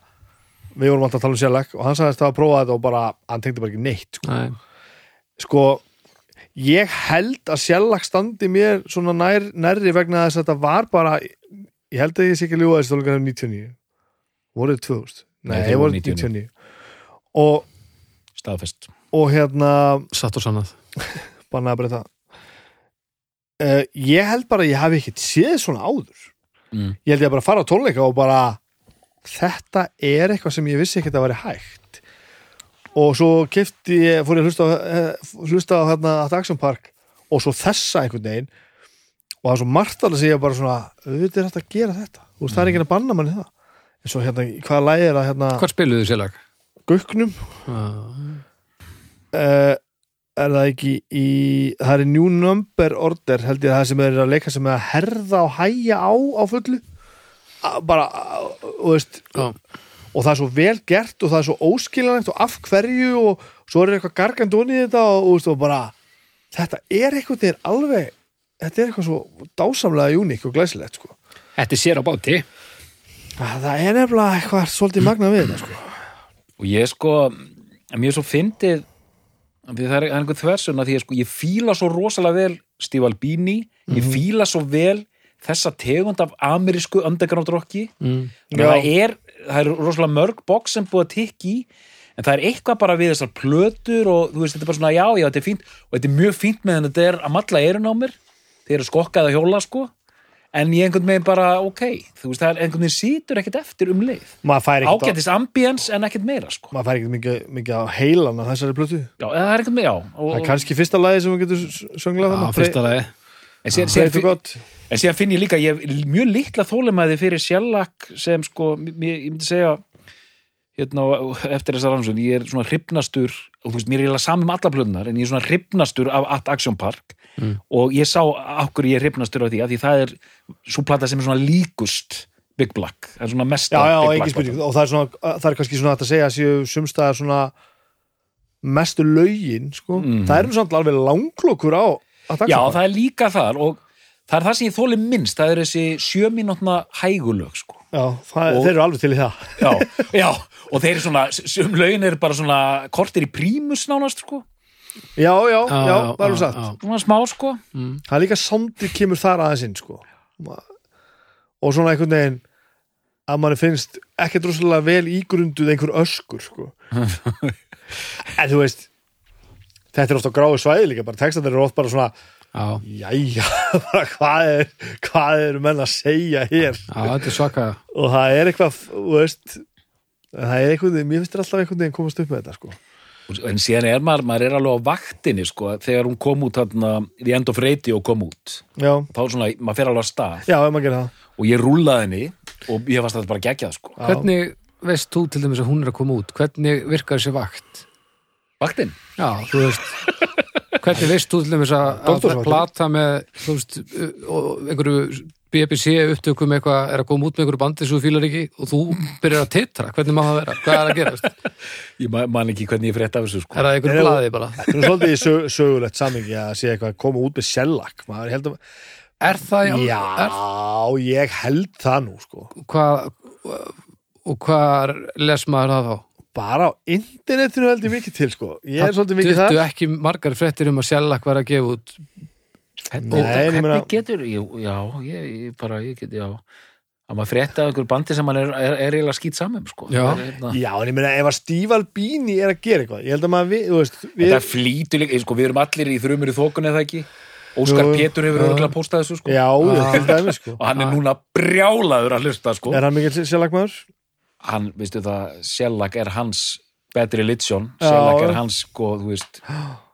[SPEAKER 3] Við vorum alltaf að tala um sérleik og hann sagðist að prófa þetta og bara, hann tengdi bara ekki neitt sko.
[SPEAKER 1] Nei,
[SPEAKER 3] sko, ég held að sjálflag standi mér svona nær, nærri vegna þess að þetta var bara ég held að ég sé ekki að ljúga þessi tónleikar 99 voruð 2000
[SPEAKER 2] Nei,
[SPEAKER 3] nei,
[SPEAKER 2] þeir
[SPEAKER 3] þeir
[SPEAKER 2] voru
[SPEAKER 3] voru
[SPEAKER 2] 99.
[SPEAKER 3] 99 og,
[SPEAKER 2] staðfest.
[SPEAKER 3] og hérna
[SPEAKER 4] Satt og sannað.
[SPEAKER 3] Bannaði bara það uh, ég held bara að ég hafi ekkert séð svona áður.
[SPEAKER 2] Mm.
[SPEAKER 3] ég held ég að bara fara á tónleika og bara þetta er eitthvað sem ég vissi ekkert að vera hægt. Og svo kefti ég, fór ég að hlusta á, eh, hlusta á hérna að Action Park og svo þessa einhvern veginn. Og það er svo margt alveg að segja bara svona auðvitað er hægt að gera þetta. Þú veist það er ekki að banna manni það. En svo hérna, hvaða lægi er að hérna?
[SPEAKER 1] Hvað spiluðu þið sérlag?
[SPEAKER 3] Gauknum uh, er það ekki í það er New Number Order held ég að það sem er að leika sem er að herða og hæja á á fullu A- bara, a- og veist
[SPEAKER 4] Já.
[SPEAKER 3] og það er svo vel gert og það er svo óskiljanlegt og af hverju og svo er eitthvað gargandun í þetta og, og, og bara þetta er eitthvað þetta er alveg þetta er eitthvað svo dásamlega uník og glæsilegt sko.
[SPEAKER 1] Þetta er sér á báti
[SPEAKER 3] það er nefnilega eitthvað svolítið magna við þetta sko.
[SPEAKER 2] Og ég sko mér svo fyndið það er það er einhver þversun að því að sko ég fíla svo rosalega vel Steve Albini ég fíla svo vel þessa tegund af amerísku underground rocki.
[SPEAKER 4] Mm.
[SPEAKER 2] Það er, það er rosalega mörg box sem búið að tikka í en það er eitthvað bara við þessar plötur og þú veist, þetta er bara svona, já, já, þetta er fínt og þetta er mjög fínt með þetta er að matla eirun á mér. Þeir eru skokkað að hjóla, sko en ég einhvern veginn bara, ok þú veist, það er einhvern veginn sítur ekkert eftir um leið.
[SPEAKER 3] Maður fær ekkert á-
[SPEAKER 2] ágætis ambience en ekkert meira, sko.
[SPEAKER 3] Maður fær ekkert mikið, mikið á heilan af þessari plötu.
[SPEAKER 2] Já, það er ekkert meira, já og,
[SPEAKER 3] það er kannski fyrsta lagi sem við getum sönglega
[SPEAKER 4] Já, fyrsta lagi
[SPEAKER 2] en síðan, síðan,
[SPEAKER 3] God
[SPEAKER 2] en síðan finn ég líka ég hef mjög litla þólumæði fyrir sjallak sem sko, ég myndi segja hérna, eftir þessar rannsókn ég er svona hrifnastur og þú veist, mér er eiginlega saman með alla plöðunar en ég er svona hrifnastur af At Action Park
[SPEAKER 4] Mm.
[SPEAKER 2] og ég sá okkur ég hrifnastur af því að því það er svo plata sem er svona líkust Big Black, það er svona mesta
[SPEAKER 3] já, já,
[SPEAKER 2] Big
[SPEAKER 3] ekki
[SPEAKER 2] Black
[SPEAKER 3] spurning og það er, svona, það er kannski svona að segja að séu sumstaðar svona mestu lögin sko.
[SPEAKER 2] Mhm.
[SPEAKER 3] það er um samt alveg langlokur á
[SPEAKER 2] Já, það er líka þar og það er það sem ég þóli minnst, það er þessi sjöminútna hægulög sko.
[SPEAKER 3] já, það,
[SPEAKER 2] Og-
[SPEAKER 3] þeir eru alveg til í það
[SPEAKER 2] já, já, og þeir eru svona sem lögin eru bara svona kortir í prímus nánast sko,
[SPEAKER 3] já, já, já, það er alveg satt.
[SPEAKER 2] svona smá sko.
[SPEAKER 3] Það er líka samtið kemur þar aðeins inn sko. og svona einhvern veginn að manni finnst ekkert rosalega vel ígrunduð einhver öskur sko. en þú veist þetta er ofta gráðu svæði líka bara textandir eru oft bara svona
[SPEAKER 4] Já,
[SPEAKER 3] jæja, bara hvað er hvað eru menn að segja hér?
[SPEAKER 4] Já, þetta er svaka.
[SPEAKER 3] Og það er eitthvað, þú veist það er eitthvað, mér finnst þér alltaf einhvern veginn komast upp með þetta sko
[SPEAKER 2] en síðan er maður, maður er alveg á vaktinni sko, þegar hún kom út þarna The End of Radio kom út.
[SPEAKER 3] Já,
[SPEAKER 2] þá svona, maður fer alveg að stað.
[SPEAKER 3] Já, maður gerir það.
[SPEAKER 2] Og ég rúllaði henni og ég fannst þetta bara geggjað sko.
[SPEAKER 1] Hvernig veist þú til dæmis að hún er að koma út? Hvernig virkar þessi vakt?
[SPEAKER 2] vaktin?
[SPEAKER 1] Já, þú veist Hvernig veist þú til dæmis að, að plata með þú veist, og einhverju BBC upptökum eitthvað er að koma út með einhverju bandi sem þú fílar ekki og þú byrjar að titra, hvernig má það vera? Hvað er að gerast?
[SPEAKER 2] ég ma- man ekki hvernig ég frétt af þessu sko.
[SPEAKER 1] Er það einhverju
[SPEAKER 3] Nei,
[SPEAKER 1] blaði bara?
[SPEAKER 3] það er svolítið sög, sögulegt samingi að sé eitthvað að koma út með held að,
[SPEAKER 1] Er það í
[SPEAKER 3] já,
[SPEAKER 1] Er,
[SPEAKER 3] ég held það nú sko
[SPEAKER 1] hvað og hvað les maður það þá?
[SPEAKER 3] bara á internetinu held ég mikið til sko ég er svolítið mikið
[SPEAKER 1] Duttu
[SPEAKER 3] það
[SPEAKER 1] ekki margar fréttir um að sjálfak var að gefa út
[SPEAKER 3] Nei, ég
[SPEAKER 2] hvernig
[SPEAKER 3] meina-
[SPEAKER 2] getur, já, ég, ég bara ég get, já að maður frétta af einhver bandi sem hann er, er, er eiginlega skýt saman sko.
[SPEAKER 1] Já.
[SPEAKER 2] Er, hérna,
[SPEAKER 3] já, en ég meina ef að Steve Albini er að gera eitthvað ég held að maður, við, þú veist við,
[SPEAKER 2] þetta flýtur líka, sko, við erum allir í þrjumur í þokunni eða ekki Óskar Pétur hefur örgulega postað þessu sko.
[SPEAKER 3] já, til dæmi sko
[SPEAKER 2] og hann er núna brjálaður að hlusta sko.
[SPEAKER 3] er hann mikið sjellakmaður?
[SPEAKER 2] hann, veistu það, Shellac er hans Religion,
[SPEAKER 3] Já.
[SPEAKER 2] Shellac er hans sko, þú veist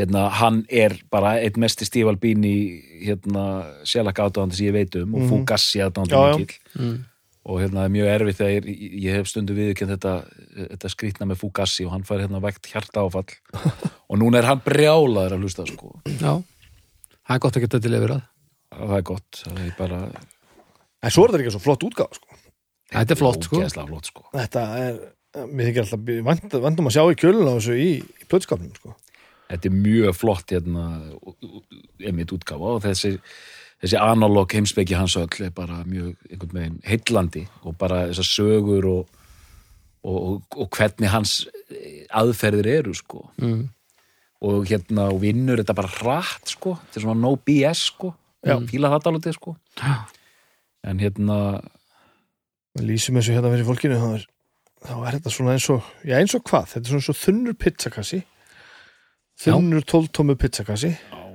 [SPEAKER 2] hérna, hann er bara eitt mesti Steve Albini hérna, Shellac aðdáðandi sem ég veit um og
[SPEAKER 3] Mhm.
[SPEAKER 2] Fugassi aðdáðandi
[SPEAKER 1] Mm.
[SPEAKER 2] og hérna það er mjög erfitt þegar ég, ég hef stundu viðkjönd þetta, þetta skrýtna með Fugassi og hann fær hérna vægt hjarta áfall og núna er hann brjálaður að hlusta sko.
[SPEAKER 1] Já, það er gott að geta til yfir að
[SPEAKER 2] það. Er gott. Það er bara
[SPEAKER 3] en svo er þetta ekki svo flott útgáð sko.
[SPEAKER 1] Þetta er flott sko.
[SPEAKER 2] flott sko.
[SPEAKER 3] þetta er, mér þykir alltaf vant, vantum að sjá í kjölun á þessu í, í plötskapnum sko
[SPEAKER 2] þetta er mjög flott hérna, emitt útgáfa og þessi, þessi analog heimspeki hans öll er bara mjög einhvern veginn heillandi og bara þessar sögur og, og, og, og hvernig hans aðferðir eru sko.
[SPEAKER 1] Mm.
[SPEAKER 2] og hérna og vinnur þetta bara hratt sko. Þetta er svona no BS sko.
[SPEAKER 3] Já.
[SPEAKER 2] fíla þetta alveg sko. En hérna
[SPEAKER 3] lýsum þessu hérna fyrir fólkinu þá er, þá er þetta svona eins og já eins og hvað, þetta er svona eins og þunnur pizzakassi þunnur tóltómu pizzakassi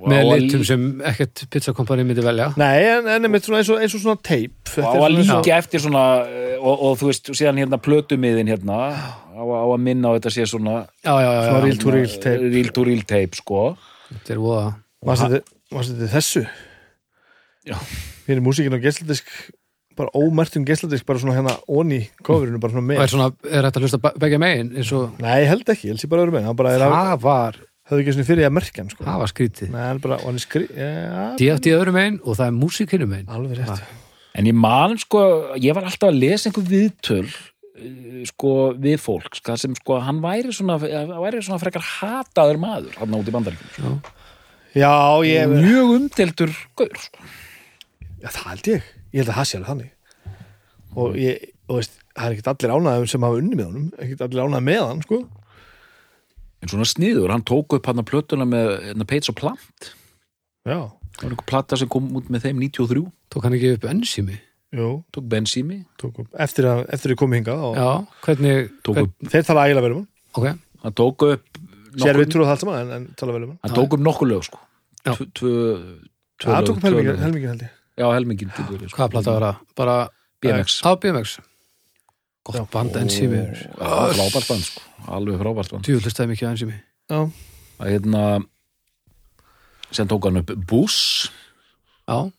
[SPEAKER 4] með litum sem ekkert pizzakompani myndi velja
[SPEAKER 3] nei en, en eins og, eins og svona teip
[SPEAKER 2] og
[SPEAKER 3] Þetta
[SPEAKER 2] á að líka eftir svona eh, og, og þú veist, síðan hérna plötumiðin hérna á, á að minna á þetta sé svona
[SPEAKER 4] já, já, já,
[SPEAKER 3] Svona
[SPEAKER 4] já.
[SPEAKER 3] reel to reel tape.
[SPEAKER 2] real to real tape sko
[SPEAKER 4] þetta er voða
[SPEAKER 3] Varstu þetta- þessu?
[SPEAKER 2] Já.
[SPEAKER 3] Fyrir músíkin á geisladisk bara ómertum geisladisk bara svona hérna onni kofurinu bara svona
[SPEAKER 4] og
[SPEAKER 3] með
[SPEAKER 4] er svona, er þetta að hlusta be- begja megin eins og
[SPEAKER 3] Nei, ég held ekki, ég held sér bara að vera með hann bara er að,
[SPEAKER 4] það var,
[SPEAKER 3] höfðu ekki svona fyrir að merkja hann sko.
[SPEAKER 4] það var skrítið
[SPEAKER 3] Nei, hann bara, og hann er skri ja,
[SPEAKER 4] DFT öðrum megin og það er músíkinu megin
[SPEAKER 3] alveg rétt
[SPEAKER 2] en ég man sko, ég var alltaf að lesa einhver viðtöl eh, sko við fólk sko, sem sko hann væri svona, væri svona frekar hataður maður hann út í bandaríkjum sko.
[SPEAKER 3] Já, ég,
[SPEAKER 2] mjög umdeltur gaur sko.
[SPEAKER 3] já, það held ég Ég held að það sé alveg þannig og ég, og veist, það er ekkert allir ánæðum sem hafa unni með honum, ekkert allir ánæðum með hann sko.
[SPEAKER 2] En svona sniður, hann tók upp hann að plötuna með hérna, Pates og Plant.
[SPEAKER 3] Já,
[SPEAKER 2] það var einhver plata sem kom út með þeim 93
[SPEAKER 4] tók hann ekki upp ensími
[SPEAKER 3] jú,
[SPEAKER 2] tók bensími,
[SPEAKER 3] tók upp eftir að, eftir að komi hingað og
[SPEAKER 4] já, hvernig,
[SPEAKER 2] tók
[SPEAKER 4] hvern,
[SPEAKER 2] upp,
[SPEAKER 3] þeir tala ægilega vel um hann.
[SPEAKER 4] Ok.
[SPEAKER 2] Hann tók upp
[SPEAKER 3] Sér við trúið það allt saman en, en tala vel um hann.
[SPEAKER 2] Hann tók upp nokkur lög sko.
[SPEAKER 4] Já.
[SPEAKER 2] Tv- tvö tvö
[SPEAKER 3] Það tók upp helmingin, held ég.
[SPEAKER 2] Já, helmingin verið, sko.
[SPEAKER 4] hvaða plata var það? bara
[SPEAKER 2] BMX
[SPEAKER 4] á BMX gott band ensími
[SPEAKER 2] Já, frábært band sko, alveg frábært band.
[SPEAKER 4] Djúvöld stæði mikið á ensími
[SPEAKER 3] Já,
[SPEAKER 2] að hérna sem tók hann upp Buss
[SPEAKER 4] já,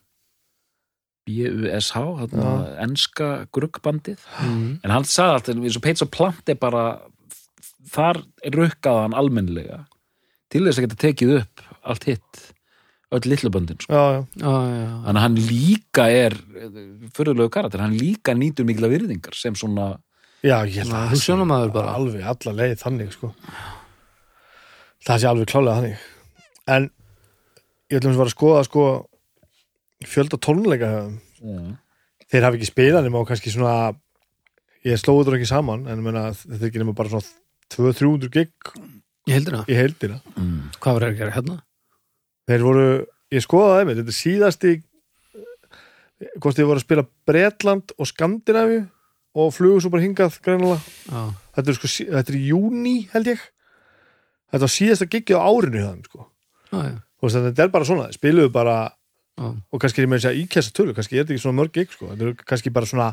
[SPEAKER 2] B-U-S-H, hérna enska gruggbandið,
[SPEAKER 4] mm.
[SPEAKER 2] en hann sagði alltaf eins og Pates og Plant er bara þar rukkaði hann almennlega til þess að geta tekið upp allt hitt, öll litluböndin sko. þannig að hann líka er fyrirlegu karakter, hann líka nýtur mikla virðingar sem svona
[SPEAKER 3] já ég held að það
[SPEAKER 4] bara.
[SPEAKER 3] alveg alla leið þannig sko. það sé alveg klálega þannig en ég ætlum að vera að skoða sko, fjölda tónleika hjá þeim. þeir hafi ekki spilað nema á kannski svona ég þetta ekki saman en menna, þetta er ekki nema bara svona 200-300 gig
[SPEAKER 4] ég heldur það,
[SPEAKER 3] í heildina
[SPEAKER 2] mm.
[SPEAKER 4] hvað var það að gera hérna?
[SPEAKER 3] Þeir voru, ég skoðaði þeim þetta er síðasti hvort þið voru að spila Bretland og Skandinavíu og flugu svo bara hingað greinilega
[SPEAKER 4] já,
[SPEAKER 3] þetta er sko, þetta er í júni held ég þetta var síðasta giggið á árinu þeim sko.
[SPEAKER 4] já,
[SPEAKER 3] og þetta er bara svona, spiluðu bara
[SPEAKER 4] já.
[SPEAKER 3] og kannski er ég með að íkjæsta tölu kannski er þetta ekki svona mörg gig sko. þetta er kannski bara svona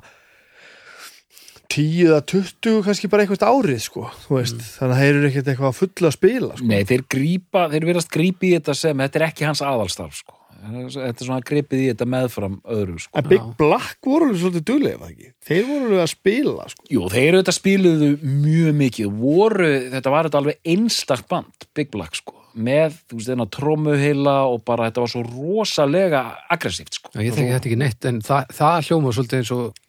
[SPEAKER 3] 10 eða 20 kannski bara eitthvað árið sko, veist, þannig að þeir eru ekkert eitthvað að fulla að spila sko.
[SPEAKER 2] Nei, þeir grípa, þeir verðast grípa í þetta sem þetta er ekki hans aðalstarf sko. þetta er svona gripið í þetta meðfram öðru sko.
[SPEAKER 3] en Big Black voru alveg svolítið duglega var það ekki? þeir voru alveg að spila sko.
[SPEAKER 2] Jú, þeir þetta spiluðu mjög mikið voru, þetta var þetta alveg einstakt band, Big Black sko með, þú veist, þennan trómuheila og bara þetta var svo rosalega aggressíft sko.
[SPEAKER 4] já ég þekki þetta ekki neitt en það, það hljóma svolítið eins og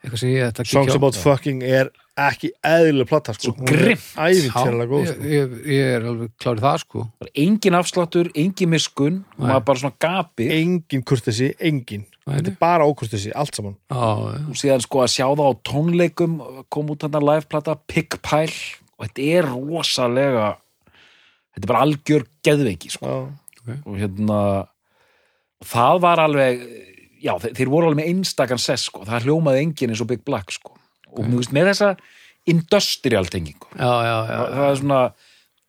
[SPEAKER 4] eitthvað sem ég ætla að
[SPEAKER 3] Songs
[SPEAKER 4] kíkja á.
[SPEAKER 3] About Fucking er ekki eðlilega platta sko.
[SPEAKER 2] Svo grimmt.
[SPEAKER 3] æfintjærlega góð
[SPEAKER 4] ég,
[SPEAKER 3] sko.
[SPEAKER 4] ég, ég er alveg klárið það sko
[SPEAKER 2] Það var engin afsláttur, engin miskun og maður bara svona gapi
[SPEAKER 3] engin kurtesi, engin
[SPEAKER 4] Nei,
[SPEAKER 3] þetta er bara ókurtesi, allt saman
[SPEAKER 4] já, já,
[SPEAKER 2] og síðan sko að sjá það á tónleikum kom út þarna liveplata Pickpile og þetta er rosalega þetta er bara algjör geðveiki sko.
[SPEAKER 3] já,
[SPEAKER 2] og hérna það var alveg já, þeir, þeir voru alveg með einstakann sess sko. það hljómaði enginn eins og Big Black sko. og okay. með þessa industrial tengingu það, það er svona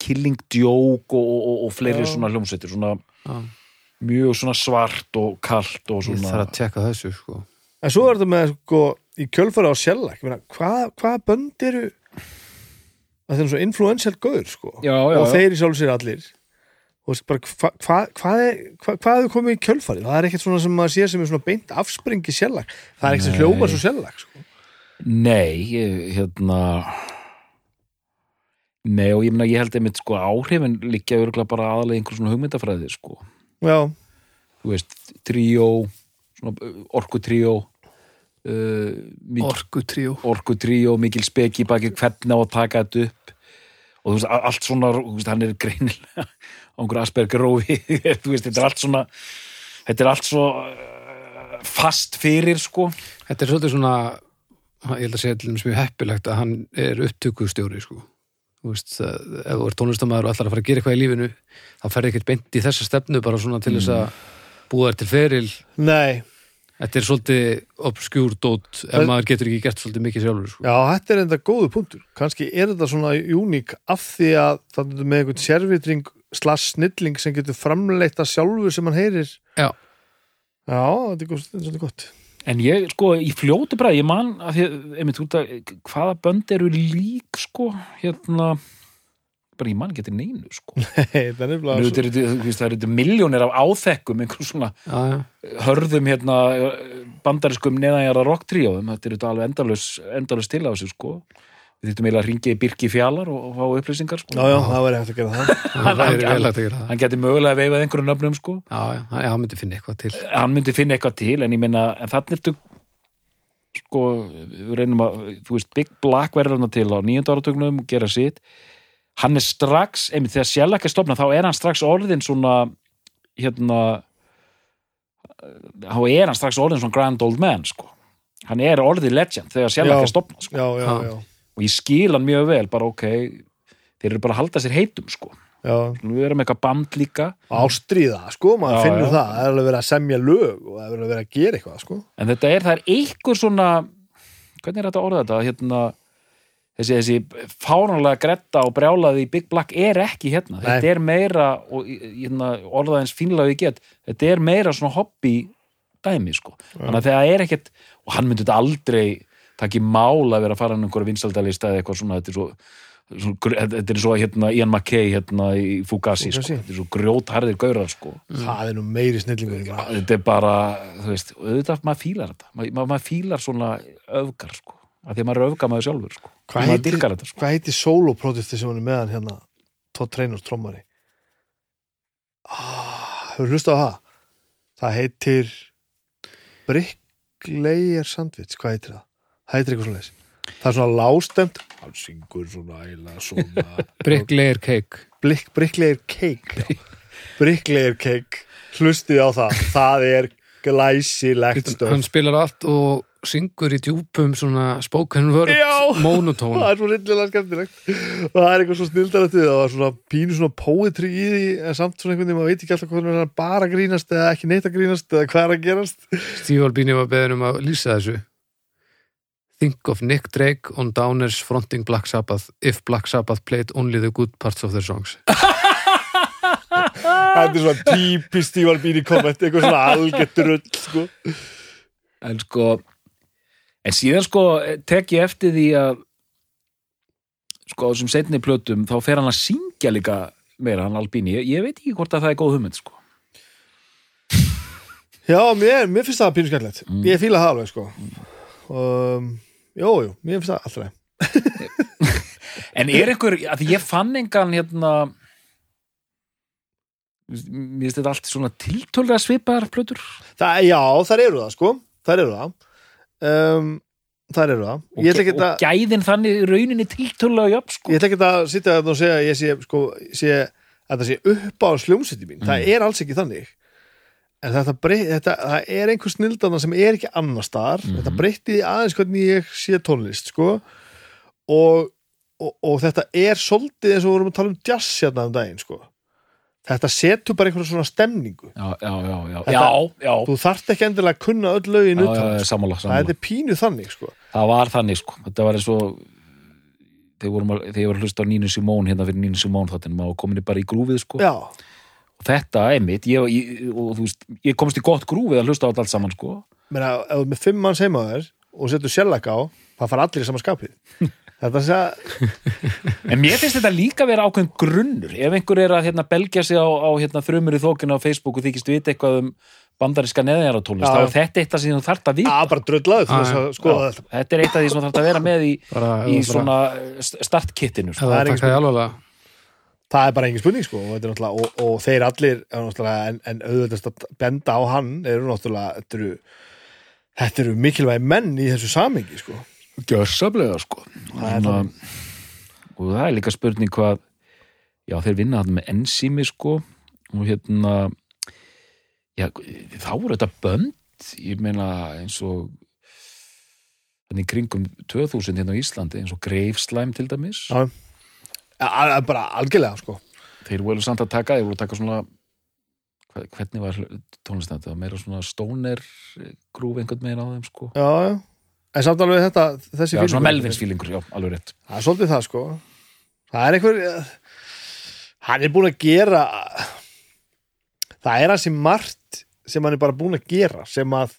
[SPEAKER 2] Killing Joke og, og, og fleiri
[SPEAKER 3] Já.
[SPEAKER 2] svona hljómsveitir svona
[SPEAKER 4] já.
[SPEAKER 2] mjög svona svart og kalt og
[SPEAKER 4] ég
[SPEAKER 2] svona
[SPEAKER 4] þarf að tekka þessu sko
[SPEAKER 3] en svo er þetta með sko, í kjölfara á sjálflag hvað hva bönd eru að þeir eru svo influential gauður sko.
[SPEAKER 2] já, já,
[SPEAKER 3] og
[SPEAKER 2] já.
[SPEAKER 3] þeir í sjálf sér allir og veist bara hva, hva, hvað er hva, hvað er komið í kjölfarið, það er ekkert svona sem maður sér sem er svona beint afspringi sjálflag það er ekkert sem hljómar svo sjálflag sko.
[SPEAKER 2] Nei, hérna Nei og ég meina ég held einmitt sko áhrifin liggja örgulega bara aðalega einhver svona hugmyndafræði sko,
[SPEAKER 3] já,
[SPEAKER 2] þú veist tríó, svona orkutríó uh, mikil,
[SPEAKER 4] orku tríu
[SPEAKER 2] orkutríó mikil speki baki hvernig á að taka þetta upp? Og þú veist, allt svona þú veist, hann er greinilega á einhver Asperger rófi. Þú veist, þetta er allt svona þetta er allt svo uh, fast fyrir sko.
[SPEAKER 4] Þetta er svolítið svona ég held að segja til þess mjög heppilegt að hann er upptökustjóri sko. Þú veist, ef þú er tónlistamæður og ætlar að fara að gera eitthvað í lífinu þá ferði ekkert beint í þessa stefnu bara svona til þess að búa þér til feril.
[SPEAKER 3] Nei,
[SPEAKER 4] þetta er svolítið obskjúr dót ef maður getur ekki gert svolítið mikið sjálfur sko.
[SPEAKER 3] já, þetta er enda góðu punktur. Kannski er þetta svona uník af því að það er með einhvern sérvitring slags snilling sem getur framleitt að sjálfur sem hann heyrir
[SPEAKER 4] Já.
[SPEAKER 3] Já, þetta er gott, þetta er svolítið gott
[SPEAKER 2] En ég, sko, í fljótu bræði, ég man að því, einmitt út að, hvaða bönd eru lík, sko, hérna, bara ég man þetta neinu, sko.
[SPEAKER 3] Nei, það er
[SPEAKER 2] þetta eru, þú veist, það eru miljónir af áþekkum, einhver svona
[SPEAKER 4] já, já.
[SPEAKER 2] hörðum, hérna, bandariskum neðanjara rocktríóðum, þetta eru þetta alveg endalus, endalus til á þessu, sko. Við þýttum eiginlega að ringi Birki Fjallar og, fá upplýsingar, sko.
[SPEAKER 3] Já, já, það væri hægt að gera það
[SPEAKER 4] það er vel að gera það
[SPEAKER 2] Hann geti mögulega veifað einhverjum nöfnum, sko.
[SPEAKER 4] já, já, hann myndi finna eitthvað til
[SPEAKER 2] hann myndi finna eitthvað til en ég meina, en þannig ertu sko, við reynum að þú veist, Big Black verður hann til á nýjönda áratögnum og gera sitt hann er strax, einmitt þegar sjálfækka stofna þá er hann strax orðin svona hérna þá er hann strax orðin svona grand old man sko, hann er orðið legend þegar sjálfækka
[SPEAKER 3] Já.
[SPEAKER 2] stofna sko,
[SPEAKER 3] Já, já,
[SPEAKER 4] Já.
[SPEAKER 2] Og ég skil hann mjög vel, bara ok þeir eru bara að halda sér heitum sko. Við erum eitthvað band líka.
[SPEAKER 3] Ástríða, sko, maður
[SPEAKER 2] Já,
[SPEAKER 3] finnur
[SPEAKER 2] já.
[SPEAKER 3] það. Það er alveg verið að semja lög og það er alveg verið að gera eitthvað, sko.
[SPEAKER 2] En þetta er, það er einhver svona hvernig er þetta að orða þetta? Hérna, þessi, þessi fáránlega gretta og brjálaði í Big Black er ekki hérna,
[SPEAKER 3] Nei.
[SPEAKER 2] þetta er meira og hérna, orðað eins fínlega ég get þetta er meira svona hobby dæmi sko, þannig að það er ekkert og hann myndi þetta aldrei taki mál að vera að fara hann einhverja vinsaldalista eða eitthvað svona, þetta er svo Svo, þetta er svo hérna Ian McKay hérna í Fugazi, sko. Þetta er svo grjótharðir gaurar sko.
[SPEAKER 3] Það er nú meiri snillingur
[SPEAKER 2] Já, þetta er bara, þú veist, auðvitað maður fílar þetta, maður, maður fílar svona öfgar, sko, af því að maður er öfgamaður sjálfur, sko,
[SPEAKER 3] Hvað
[SPEAKER 2] maður dyrkar þetta, sko.
[SPEAKER 3] Hvað heitir soloprojekti sem hann er meðan hérna Todd Trainor trommari ah, Hefur hlustað á það? Það heitir Bricklayer Sandwich Hvað heitir það? Heitir eitthvað svona leys Það er svona lástemt Hann syngur svona æla svona.
[SPEAKER 4] Bricklayer Cake
[SPEAKER 3] Blick, Bricklayer Cake já. Bricklayer Cake Hlustið á það. Það er glæsilegt stöf
[SPEAKER 4] hann spilar allt og syngur í djúpum svona spoken word
[SPEAKER 3] Já.
[SPEAKER 4] monotón
[SPEAKER 3] það er svo rillilega skemmtilegt. Og það er eitthvað svo snildalegt við það. Var svona pínu svona poetry í því en samt svona einhvern veginn, maður veit ekki alltaf hvað hann er bara grínast eða ekki neitt að grínast eða hvað er að gerast.
[SPEAKER 4] Steve Albini var beðin um að lýsa þessu Think of Nick Drake on Downers fronting Black Sabbath if Black Sabbath played only the good parts of their songs
[SPEAKER 3] þetta er svona típist Steve Albini komment eitthvað svona algjört rull sko.
[SPEAKER 2] En sko, en síðan sko tek ég eftir því að sko á þessum setni plötum þá fer hann að syngja líka meira hann Albini, ég, ég veit ekki hvort að það er góð hugmynd, sko.
[SPEAKER 3] já, mér, mér finnst það pínu skemmtilegt ég fíla það alveg sko. um, jú, jú, mér finnst það alltaf
[SPEAKER 2] En er einhver, að ég fann engan hérna mér finnst þetta allt svona tiltölulega svipaðar plötur.
[SPEAKER 3] Það, já, þar eru það sko. Þar eru það. Um, þar eru það.
[SPEAKER 2] Og,
[SPEAKER 3] ekki
[SPEAKER 2] og
[SPEAKER 3] að
[SPEAKER 2] gæðin þannig rauninni tiltölulega jöfn, sko.
[SPEAKER 3] ég ætla ekki að sitja þetta og segja að ég sé, sko, sé að það sé upp á sljómsætti mín. Það er alls ekki þannig en þetta, breyt, þetta það er einhver snildana sem er ekki annar staðar. Þetta breytti því aðeins hvernig ég sé tónlist sko. Og, og, og þetta er svolítið eins og við vorum að tala um jazz hérna um daginn sko. Þetta setur bara einhverja svona stemningu.
[SPEAKER 2] Já, já, já, já,
[SPEAKER 3] Þetta-
[SPEAKER 2] já, já,
[SPEAKER 3] þú þarft ekki endilega að kunna öll lögin utan
[SPEAKER 2] já,
[SPEAKER 3] sko. það er pínu þannig sko.
[SPEAKER 2] Það var þannig, sko, þetta var eins og þegar ég var að hlusta á Nínu Simón hérna fyrir Nínu Simón þáttin maður komin bara í grúfið, sko.
[SPEAKER 3] Já,
[SPEAKER 2] og þetta, einmitt, ég, ég, og, veist, ég komst í gott grúfið að hlusta á þetta allt saman, sko
[SPEAKER 3] meina, ef þú ert með fimm manns heima á þér og setur sjálfleika á, það fara allir í sama skapið þetta sé að
[SPEAKER 2] En mér finnst þetta líka vera ákveðin grunnur ef einhver er að hérna, belgja sig á, á hérna, þrumur í þókinu á Facebook og þykist vita eitthvað um bandaríska neðjaratónlist,
[SPEAKER 3] Já,
[SPEAKER 2] þá er þetta eitt af því sem þú þarft að vita.
[SPEAKER 3] að bara
[SPEAKER 4] Já,
[SPEAKER 3] að
[SPEAKER 4] já.
[SPEAKER 3] skoða þetta
[SPEAKER 2] Þetta er eitt af því sem þú þarft að vera með í,
[SPEAKER 4] bara,
[SPEAKER 2] í
[SPEAKER 4] bara-
[SPEAKER 2] svona st- startkittinu. Sko.
[SPEAKER 3] það er engin
[SPEAKER 4] takkaði alveg
[SPEAKER 3] það er bara engin spurning sko og, og, og þeir allir en, en auðvitaðst að benda á hann eru náttúrulega þetta eru, þetta eru mikilvægi menn í þessu samengi sko
[SPEAKER 2] Gjörsaflega, sko.
[SPEAKER 3] Það er
[SPEAKER 2] Svona, og það er líka spurning hvað, já, þeir vinna þarna með ensími, sko, og hérna, já, þá voru þetta bönd, ég meina eins og þannig kringum 2000 hérna á Íslandi eins og Greifslæm til dæmis
[SPEAKER 3] Já. A- a- bara algjörlega sko.
[SPEAKER 2] Þeir voru samt að taka, þeir voru að taka svona hvernig var tónlistin þetta, meira svona stoner grúf einhvern meginn á þeim sko.
[SPEAKER 3] Já, já. en samt alveg þetta þessi
[SPEAKER 2] já, svona melvinsfílingur, já, alveg rétt.
[SPEAKER 3] Það er svolítið það sko. Það er einhver hann er búin að gera það er hansi margt sem hann er bara búin að gera sem að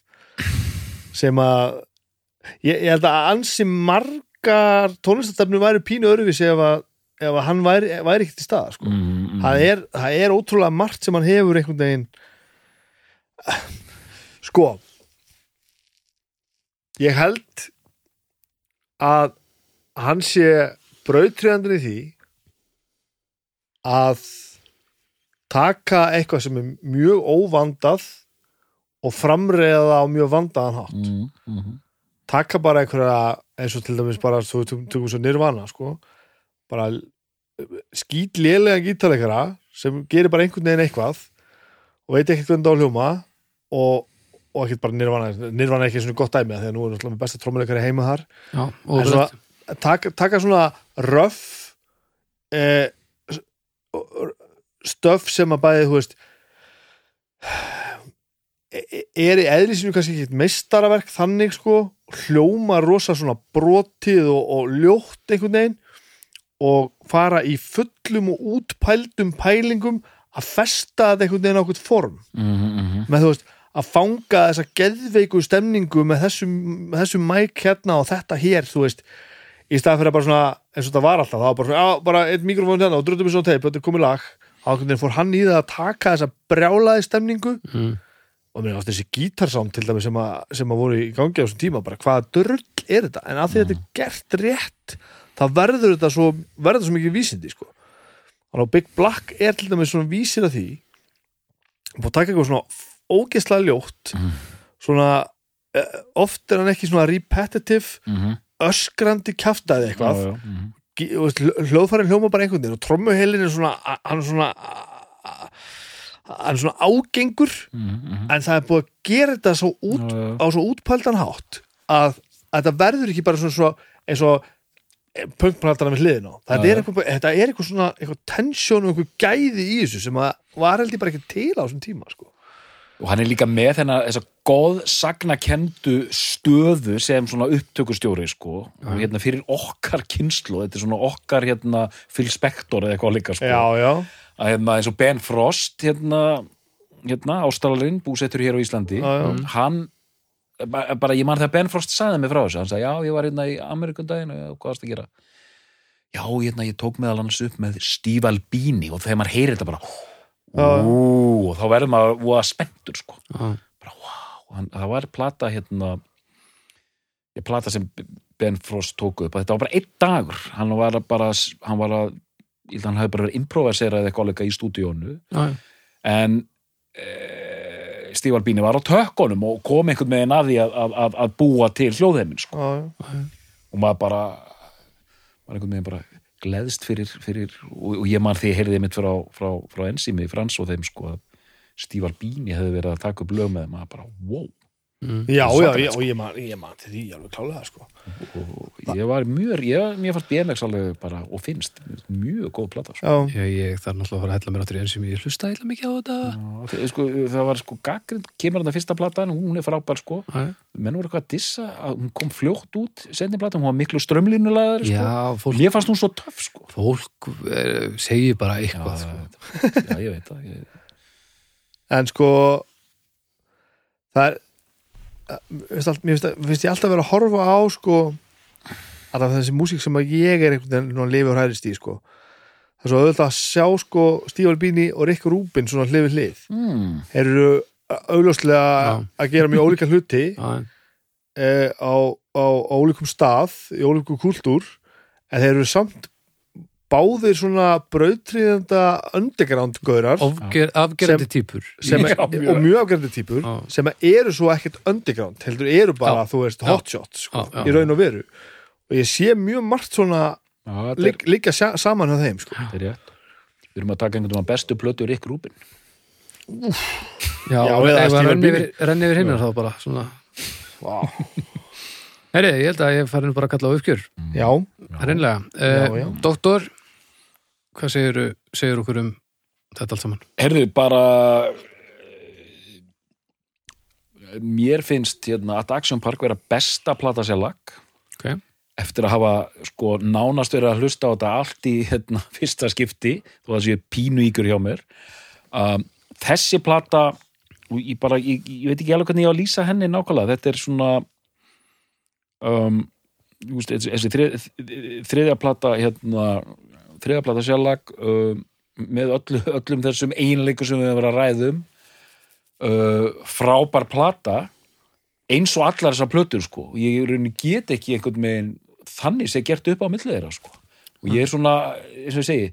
[SPEAKER 3] sem að ég, ég held að ansi margar tónlistarstefnum væri pínu öruvísi ef að, ef hann væri, væri ekki til staða sko.
[SPEAKER 2] mm, mm,
[SPEAKER 3] það, er, það er ótrúlega margt sem hann hefur einhvern veginn sko ég held að hann sé brautriðandinn í því að taka eitthvað sem er mjög óvandað og framreiða á mjög vandaðan hátt.
[SPEAKER 2] Mm, mm,
[SPEAKER 3] taka bara einhverja eins og til dæmis bara tökum tökum svo nirvana sko bara skýt lélega gítarleikara sem gerir bara einhvern veginn eitthvað og veit ekkert hvernig það á að hljóma og, og ekkert bara nirvana nirvana er ekki svona gott dæmi af því að nú er náttúrulega besta trómuleikari heima þar.
[SPEAKER 4] Já,
[SPEAKER 3] en svona, taka, taka svona röff eh, stöf sem að bæði þú veist e- er í eðli sinu kannski ekki meistaraverk þannig sko hljóma rosa svona brotið og, og ljótt einhvern veginn og fara í fullum og útpældum pælingum að festa þetta einhvern veginn á einhvern form.
[SPEAKER 2] Mm, mm,
[SPEAKER 3] með þú veist að fanga þessa geðveiku stemningu með þessum, þessum mæk hérna og þetta hér, þú veist í stað fyrir bara svona, eins og þetta var alltaf það var bara svona, já, bara einn mikrofón hérna og dröndum við svo teip, þetta er komið lag. Ákveðin fór hann í það að taka þessa brjálaði stemningu.
[SPEAKER 4] Mm,
[SPEAKER 3] og mér átti þessi gítarsám til dæmi sem að, sem að voru í gangi á þessum tíma bara hvaða dörl er þetta, en að því þetta er gert rétt, þá verður þetta svo verður svo mikið vísindi sko. Og Big Black er til dæmis svona vísir að því og að taka eitthvað svona ógeðslega ljótt
[SPEAKER 2] Mm.
[SPEAKER 3] svona eh, oft er hann ekki svona repetitive
[SPEAKER 2] mm,
[SPEAKER 3] öskrandi kjaftaði eitthvað.
[SPEAKER 2] Já, já, mm.
[SPEAKER 3] Hljó- hljóðfærin hljóma bara einhvern veginn og trommuheilin er svona hann er svona hann er svona ágengur
[SPEAKER 2] Mm, mm,
[SPEAKER 3] en það er búið að gera þetta svo út,
[SPEAKER 2] já,
[SPEAKER 3] á svo útpældan hátt að, að þetta verður ekki bara svona svo, eins og punkplatana við hliðin á þetta,
[SPEAKER 2] Já, já.
[SPEAKER 3] er eitthvað, svona eitthvað tensjón og eitthvað gæði í þessu sem að var held ég bara ekki til á þessum tíma sko.
[SPEAKER 2] og hann er líka með þennan þessa góð sagnakendu stöðu sem svona upptökustjóri sko og hérna fyrir okkar kynslu þetta er svona okkar hérna Phil Spector eða eitthvað líka sko
[SPEAKER 3] já,
[SPEAKER 2] að hérna eins og Ben Frost hérna, hérna ástralarinn búsettur hér á Íslandi
[SPEAKER 3] Já, já.
[SPEAKER 2] hann ba- bara ég man þegar Ben Frost sagði mig frá þessu hann sagði já ég var hérna í Amerikundaginn og hvað varst að gera? Já hérna ég tók meðal hans upp með Steve Albini og þegar maður heyrir þetta bara
[SPEAKER 3] Já.
[SPEAKER 2] ú, og þá verður maður voða spenntur sko.
[SPEAKER 4] Já,
[SPEAKER 2] bara wow, hann, það var plata hérna ég plata sem Ben Frost tók upp, þetta var bara einn dagur. Hann var að bara, hann var að að hann hefði bara verið improviserað eitthvað líka í stúdíónu.
[SPEAKER 4] Já,
[SPEAKER 2] en e, Steve Albini var á tökkunum og kom einhvern veginn að því að, að, að, að búa til hljóðheimin sko. og maður bara maður einhvern veginn bara gleðst fyrir, fyrir og, og ég man því heyrði mitt frá, frá, frá ensými frans og þeim sko að Steve Albini hefði verið að taka upp lög með þeim maður bara wow
[SPEAKER 4] mm,
[SPEAKER 3] já, já, já, og ég man, ég man til því alveg klálega sko.
[SPEAKER 2] og ég var mjög, ég, mér fannst BMX alveg bara, og finnst, mjög góð plata sko.
[SPEAKER 3] já,
[SPEAKER 4] ég, ég þarf náttúrulega að fara að hella mér áttur í enn sem ég hlusta eitthvað mikið á þetta
[SPEAKER 2] Já, þe- sko, það var sko gaggrind, kemur þetta fyrsta platan hún er frábær sko,
[SPEAKER 4] Já,
[SPEAKER 2] menn voru eitthvað að dissa að hún kom fljótt út setni platan, hún var miklu strömlínulegaður sko.
[SPEAKER 4] já fólk,
[SPEAKER 2] mér fannst hún svo töff sko.
[SPEAKER 4] fólk er, segir bara
[SPEAKER 2] já,
[SPEAKER 4] eitthvað sko.
[SPEAKER 2] já, ég veit það ég,
[SPEAKER 3] en sko það er mér finnst, ég alltaf vera að horfa á sko að þessi músík sem ég er einhvern veginn að lifa og hræðist í sko. Það er svo auðvitað að sjá sko Stíf Albini og Rick Rubin svona hlið við hlið.
[SPEAKER 2] Mm,
[SPEAKER 3] þeir eru
[SPEAKER 4] Já.
[SPEAKER 3] að gera mjög ólíka hluti eh, á, á, á ólíkum stað í ólíkum kultúr en þeir eru samt báðir svona brautriðenda underground gaurar
[SPEAKER 4] Ofger, afgerandi típur
[SPEAKER 3] sem er,
[SPEAKER 2] Já, mjög.
[SPEAKER 3] og mjög afgerandi típur
[SPEAKER 4] Já.
[SPEAKER 3] sem eru svo ekkert underground heldur eru bara, þú veist, hotshots sko,
[SPEAKER 4] já.
[SPEAKER 3] í raun og veru. Og ég sé mjög margt svona líka sa- saman hjá þeim sko.
[SPEAKER 2] þetta er rétt. Við erum að taka einhvern veginn bestu plötu Rick Rubin.
[SPEAKER 4] Já,
[SPEAKER 3] Já,
[SPEAKER 4] renni yfir, hinnar þá bara svona.
[SPEAKER 3] Wow.
[SPEAKER 4] Herri, ég held að ég fari nú bara að kalla á uppgjör.
[SPEAKER 3] Já,
[SPEAKER 4] Rennlega,
[SPEAKER 3] Já, já.
[SPEAKER 4] doktor hvað segir, segir okkur um þetta allt saman?
[SPEAKER 2] Herðu, bara eh, mér finnst hérna, að Action Park vera besta plata sér lag
[SPEAKER 4] Ok.
[SPEAKER 2] eftir að hafa sko nánast verið að hlusta á þetta allt í hérna, fyrsta skipti þó að það sé pínu íkur hjá mér um, þessi plata og ég bara, ég, ég veit ekki alveg hvernig ég á að lýsa henni nákvæmlega, þetta er svona um, þessi þrið, þriðja plata hérna, þriðja plata sérlag um, með öllu, öllum þessum einleikur sem við hefum verið að ræðum uh, frábær plata eins og allar þessar plötur sko. Ég get ekki einhvern megin þannig sé gert upp á millið þeirra sko. Og ég er svona, eins og ég segi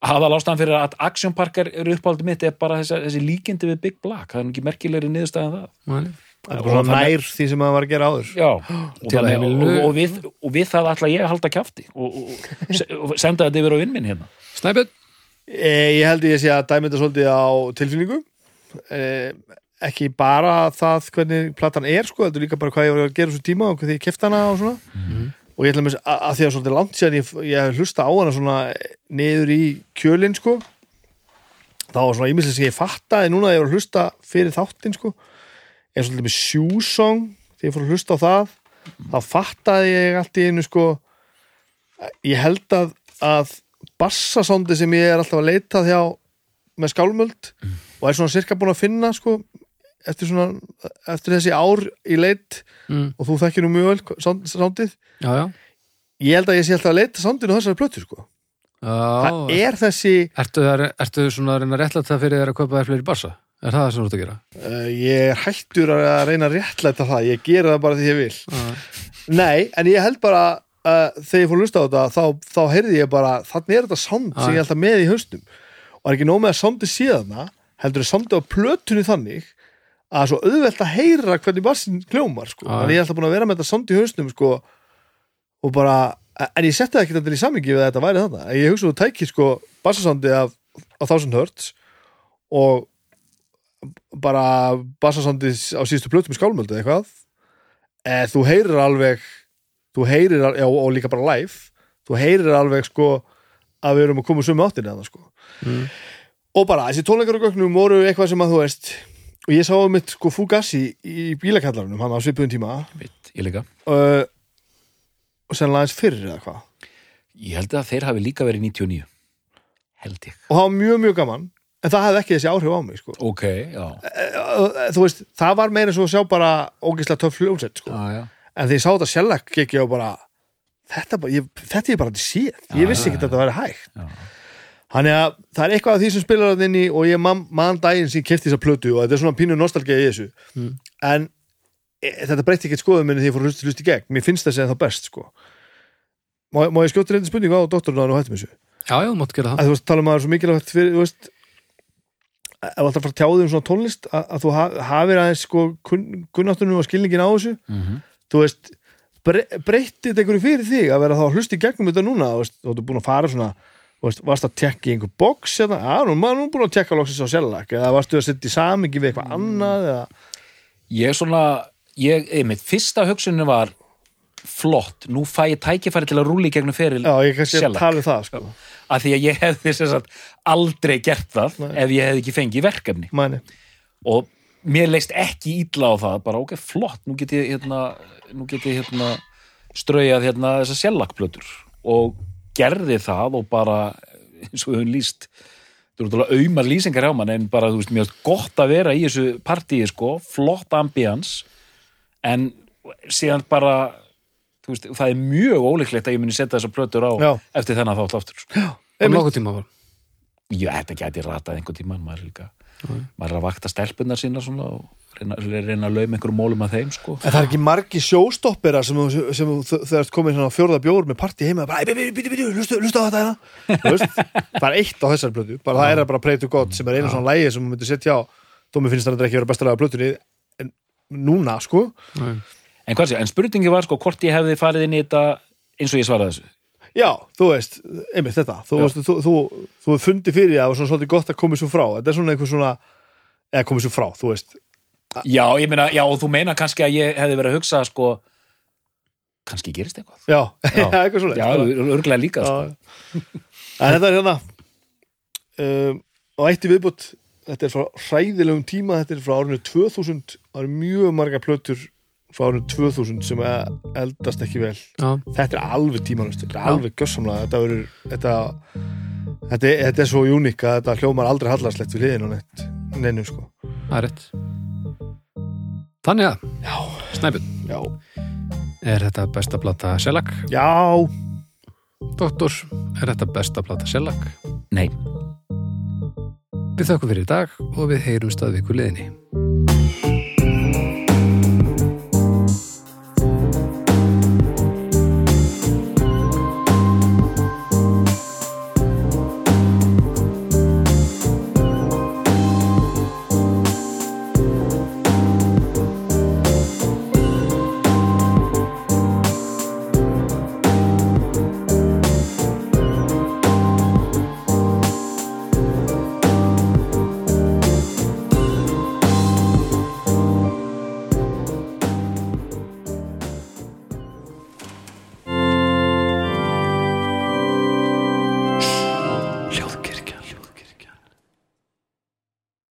[SPEAKER 2] aðal ástæðan fyrir að Action Park er, er uppáldið mitt er bara þessi, þessi líkindi við Big Black. Það er ekki merkilegri niðurstæðan það.
[SPEAKER 4] Mæli.
[SPEAKER 3] Það svona nær því sem maður var að gera áður.
[SPEAKER 2] Já, og, þannig, og, og, við, og við það ætla ég að halda kjafti. Og, og, og, se- og senda þetta yfir á vinn minn hérna.
[SPEAKER 4] Snæbjörn,
[SPEAKER 3] e, Ég held ég sé að þetta svolítið á tilfinningu. E, ekki bara það hvernig platan er sko, þetta er líka bara hvað ég var að gera svo tíma og því ég kefti hana og svona. Og ég ætla að, að því að svolítið langt síðan ég, ég hef hlusta á hana svona niður í kjölinn sko. Þá var svona ímyndið sem ég fattaði núna að ég var að hlusta fyrir þáttinn sko eins og með sjúsong þegar ég fór að hlusta á það þá fattaði ég allt í einu sko ég held að, að bassasándi sem ég er alltaf að leita hjá með skálmöld og er svona cirka búin að finna sko eftir, svona, eftir þessi ár í leit
[SPEAKER 4] mm.
[SPEAKER 3] og þú þekkir nú mjög vel
[SPEAKER 4] já,
[SPEAKER 3] ég held að ég sé alltaf að leita sándinu á þessari plötu sko. það
[SPEAKER 4] já.
[SPEAKER 3] er þessi
[SPEAKER 4] Ertu, það, ertu svona að reyna að réttlæta það fyrir þér að kaupa þér fleiri bassa? Er það það sem þú ert að gera?
[SPEAKER 3] uh, ég er hættur að reyna að réttlæta það ég gera það bara því ég vil
[SPEAKER 4] Já.
[SPEAKER 3] nei, en ég held bara uh, þegar ég fór að lusta á þetta þá, þá heyrði ég bara, þannig er þetta sánd sem
[SPEAKER 4] Já.
[SPEAKER 3] ég er alltaf með í haustum og er ekki nóg með að sándi síðana heldur er sándi á plötunni þannig að svo auðvelt að heyra hvernig bassin kljómar sko. En ég er alltaf búin að vera með þetta sándi í haustum sko, og bara en ég setti það ekki þetta í samingi við að þetta væri þarna ég hugsa þú tækir sko bassasándi af, af 1000 hertz og bara bassasándi á síðustu plötum í skálmöldu eða eitthvað. E, þú heyrir alveg þú heyrir, já, og líka bara live þú heyrir alveg sko að við erum að koma sömu áttinni að það sko.
[SPEAKER 4] Mm.
[SPEAKER 3] og bara þessi tónleikar og gögnum voru eitthvað sem að þú veist og ég sá um mitt sko Fugazi í bílakallarunum hann á svipuðum tíma.
[SPEAKER 2] Mitt, ég líka.
[SPEAKER 3] Uh, og sennilega eins fyrir eða hvað?
[SPEAKER 2] Ég held að þeir hafi líka verið 99 held ég.
[SPEAKER 3] Og það var mjög mjög gaman en það hefði ekki þessi áhrif á mig sko.
[SPEAKER 2] Ok, já,
[SPEAKER 3] uh, þú veist, það var meira svo að sjá bara ógeðslega töff hljómsett sko.
[SPEAKER 2] já.
[SPEAKER 3] en þegar ég sá þetta sjálfleg gekk ég á bara þetta, bara, ég, þetta er bara til síð ég
[SPEAKER 2] Já,
[SPEAKER 3] vissi ekki að þetta væri hægt
[SPEAKER 2] Já.
[SPEAKER 3] þannig að það er eitthvað af því sem spilar það inn í og ég man, man daginn sem ég kefti þessa plötu og þetta er svona pínu nostalgía í þessu
[SPEAKER 4] Mm.
[SPEAKER 3] en e, þetta breytti ekkert skoðum minni því ég fór að hlusta hlusta í gegn mér finnst þessi en það best sko má, má ég skjóta reyndi spurningu á doktorinn og hættum þessu
[SPEAKER 4] Já, já, þú mátt gera það
[SPEAKER 3] að þú veist, tala um að það er svo mikilvægt fyrir, þú veist ef þú alltaf fara að tjáði um svona tónlist að, að þú ha, hafir aðeins sko kun, kunnáttunum og skilningin á þessu.
[SPEAKER 2] Mm
[SPEAKER 3] þú veist, bre, breytti þetta einhverju fyrir þig að vera þá að hlusta í gegnum þetta núna? Þú veist, þú ert búin að fara svona veist, varst að tekka í einhver box eða, að nú maður er nú búin að tekka loksins á sjálflag eða varstu að setja í samingi við eitthvað annað eða,
[SPEAKER 2] Ég er svona, ég, einmitt, fyrsta hugsunni var flott, nú fæ ég tækifæri til að rúli í gegnum feril
[SPEAKER 3] já, ég kannski að
[SPEAKER 2] því að ég hefði sagt aldrei gert það
[SPEAKER 3] Nei.
[SPEAKER 2] ef ég hefði ekki fengið verkefni.
[SPEAKER 3] Mæni.
[SPEAKER 2] Og mér leist ekki illa á það bara ok, flott, nú get ég hérna, nú get ég hérna straujað hérna þessar sjallakplötur og gerði það og bara eins og við höfum lýst þú eru að auðmar lýsingar hjá mann en bara þú veist, mér finnst gott að vera í þessu partíi sko, flott ambians en síðan bara veist, það er mjög ólíklegt að ég muni setja þessar plötur á
[SPEAKER 3] Já.
[SPEAKER 2] eftir þennan þátt aftur sko.
[SPEAKER 4] Og nokkuð tíma var.
[SPEAKER 2] Já, þetta gæti ratað einhvern tímann maður er líka, maður er að vakta stelpunar sína svona og reyna, reyna að lauma einhverjum mólum að þeim sko.
[SPEAKER 3] En það er ekki margi sjóstoppera sem, þú- sem þú- þegar þú komið svona fjórða bjór með partí heima bara, bíti, bíti, bíti, hlustu, hlustu á þetta hérna. Þú veist, það er eitt á þessar blötu bara það er bara Pray to God sem er einu svona lægi sem þú myndir setja á, þó mér finnst það ekki vera besta lega blötunni en núna, sko.
[SPEAKER 4] Nei.
[SPEAKER 2] En hvað sé, en spurningi var sko hvort ég hefði farið inn í þetta eins og ég svaraði þessu.
[SPEAKER 3] Já, þú veist, einmitt þetta. Þú, veist, þú, þú, þú, fundi fyrir það og svona svolítið gott að komið svo frá. Þetta er svona einhver svona eða komið svo frá, þú veist.
[SPEAKER 2] Já, ég meina, já, þú meina kannski að ég hefði verið að hugsa sko kannski gerist eitthvað.
[SPEAKER 3] Já,
[SPEAKER 2] Já.
[SPEAKER 3] eitthvað svona
[SPEAKER 2] Já, örglega líka sko.
[SPEAKER 3] en þetta er hérna um, og eitt í viðbútt þetta er frá hræðilegum tíma þetta er frá árinu 2000 það eru mjög marga plötur frá árinu 2000 sem að eldast ekki vel
[SPEAKER 1] Já,
[SPEAKER 3] þetta er alveg tímanust þetta er
[SPEAKER 1] Já.
[SPEAKER 3] alveg gjössamlega þetta, verður, þetta, þetta, er- þetta er svo uník að þetta hljómar aldrei hallarslegt við liðin og neitt neinu sko
[SPEAKER 1] það er rétt Þannig að,
[SPEAKER 3] já, já,
[SPEAKER 1] er þetta besta plata Shellac?
[SPEAKER 3] já
[SPEAKER 1] Doktor, er þetta besta plata Shellac?
[SPEAKER 2] Nei,
[SPEAKER 1] Við þökkum fyrir í dag og við heyrumst að viku liðinni.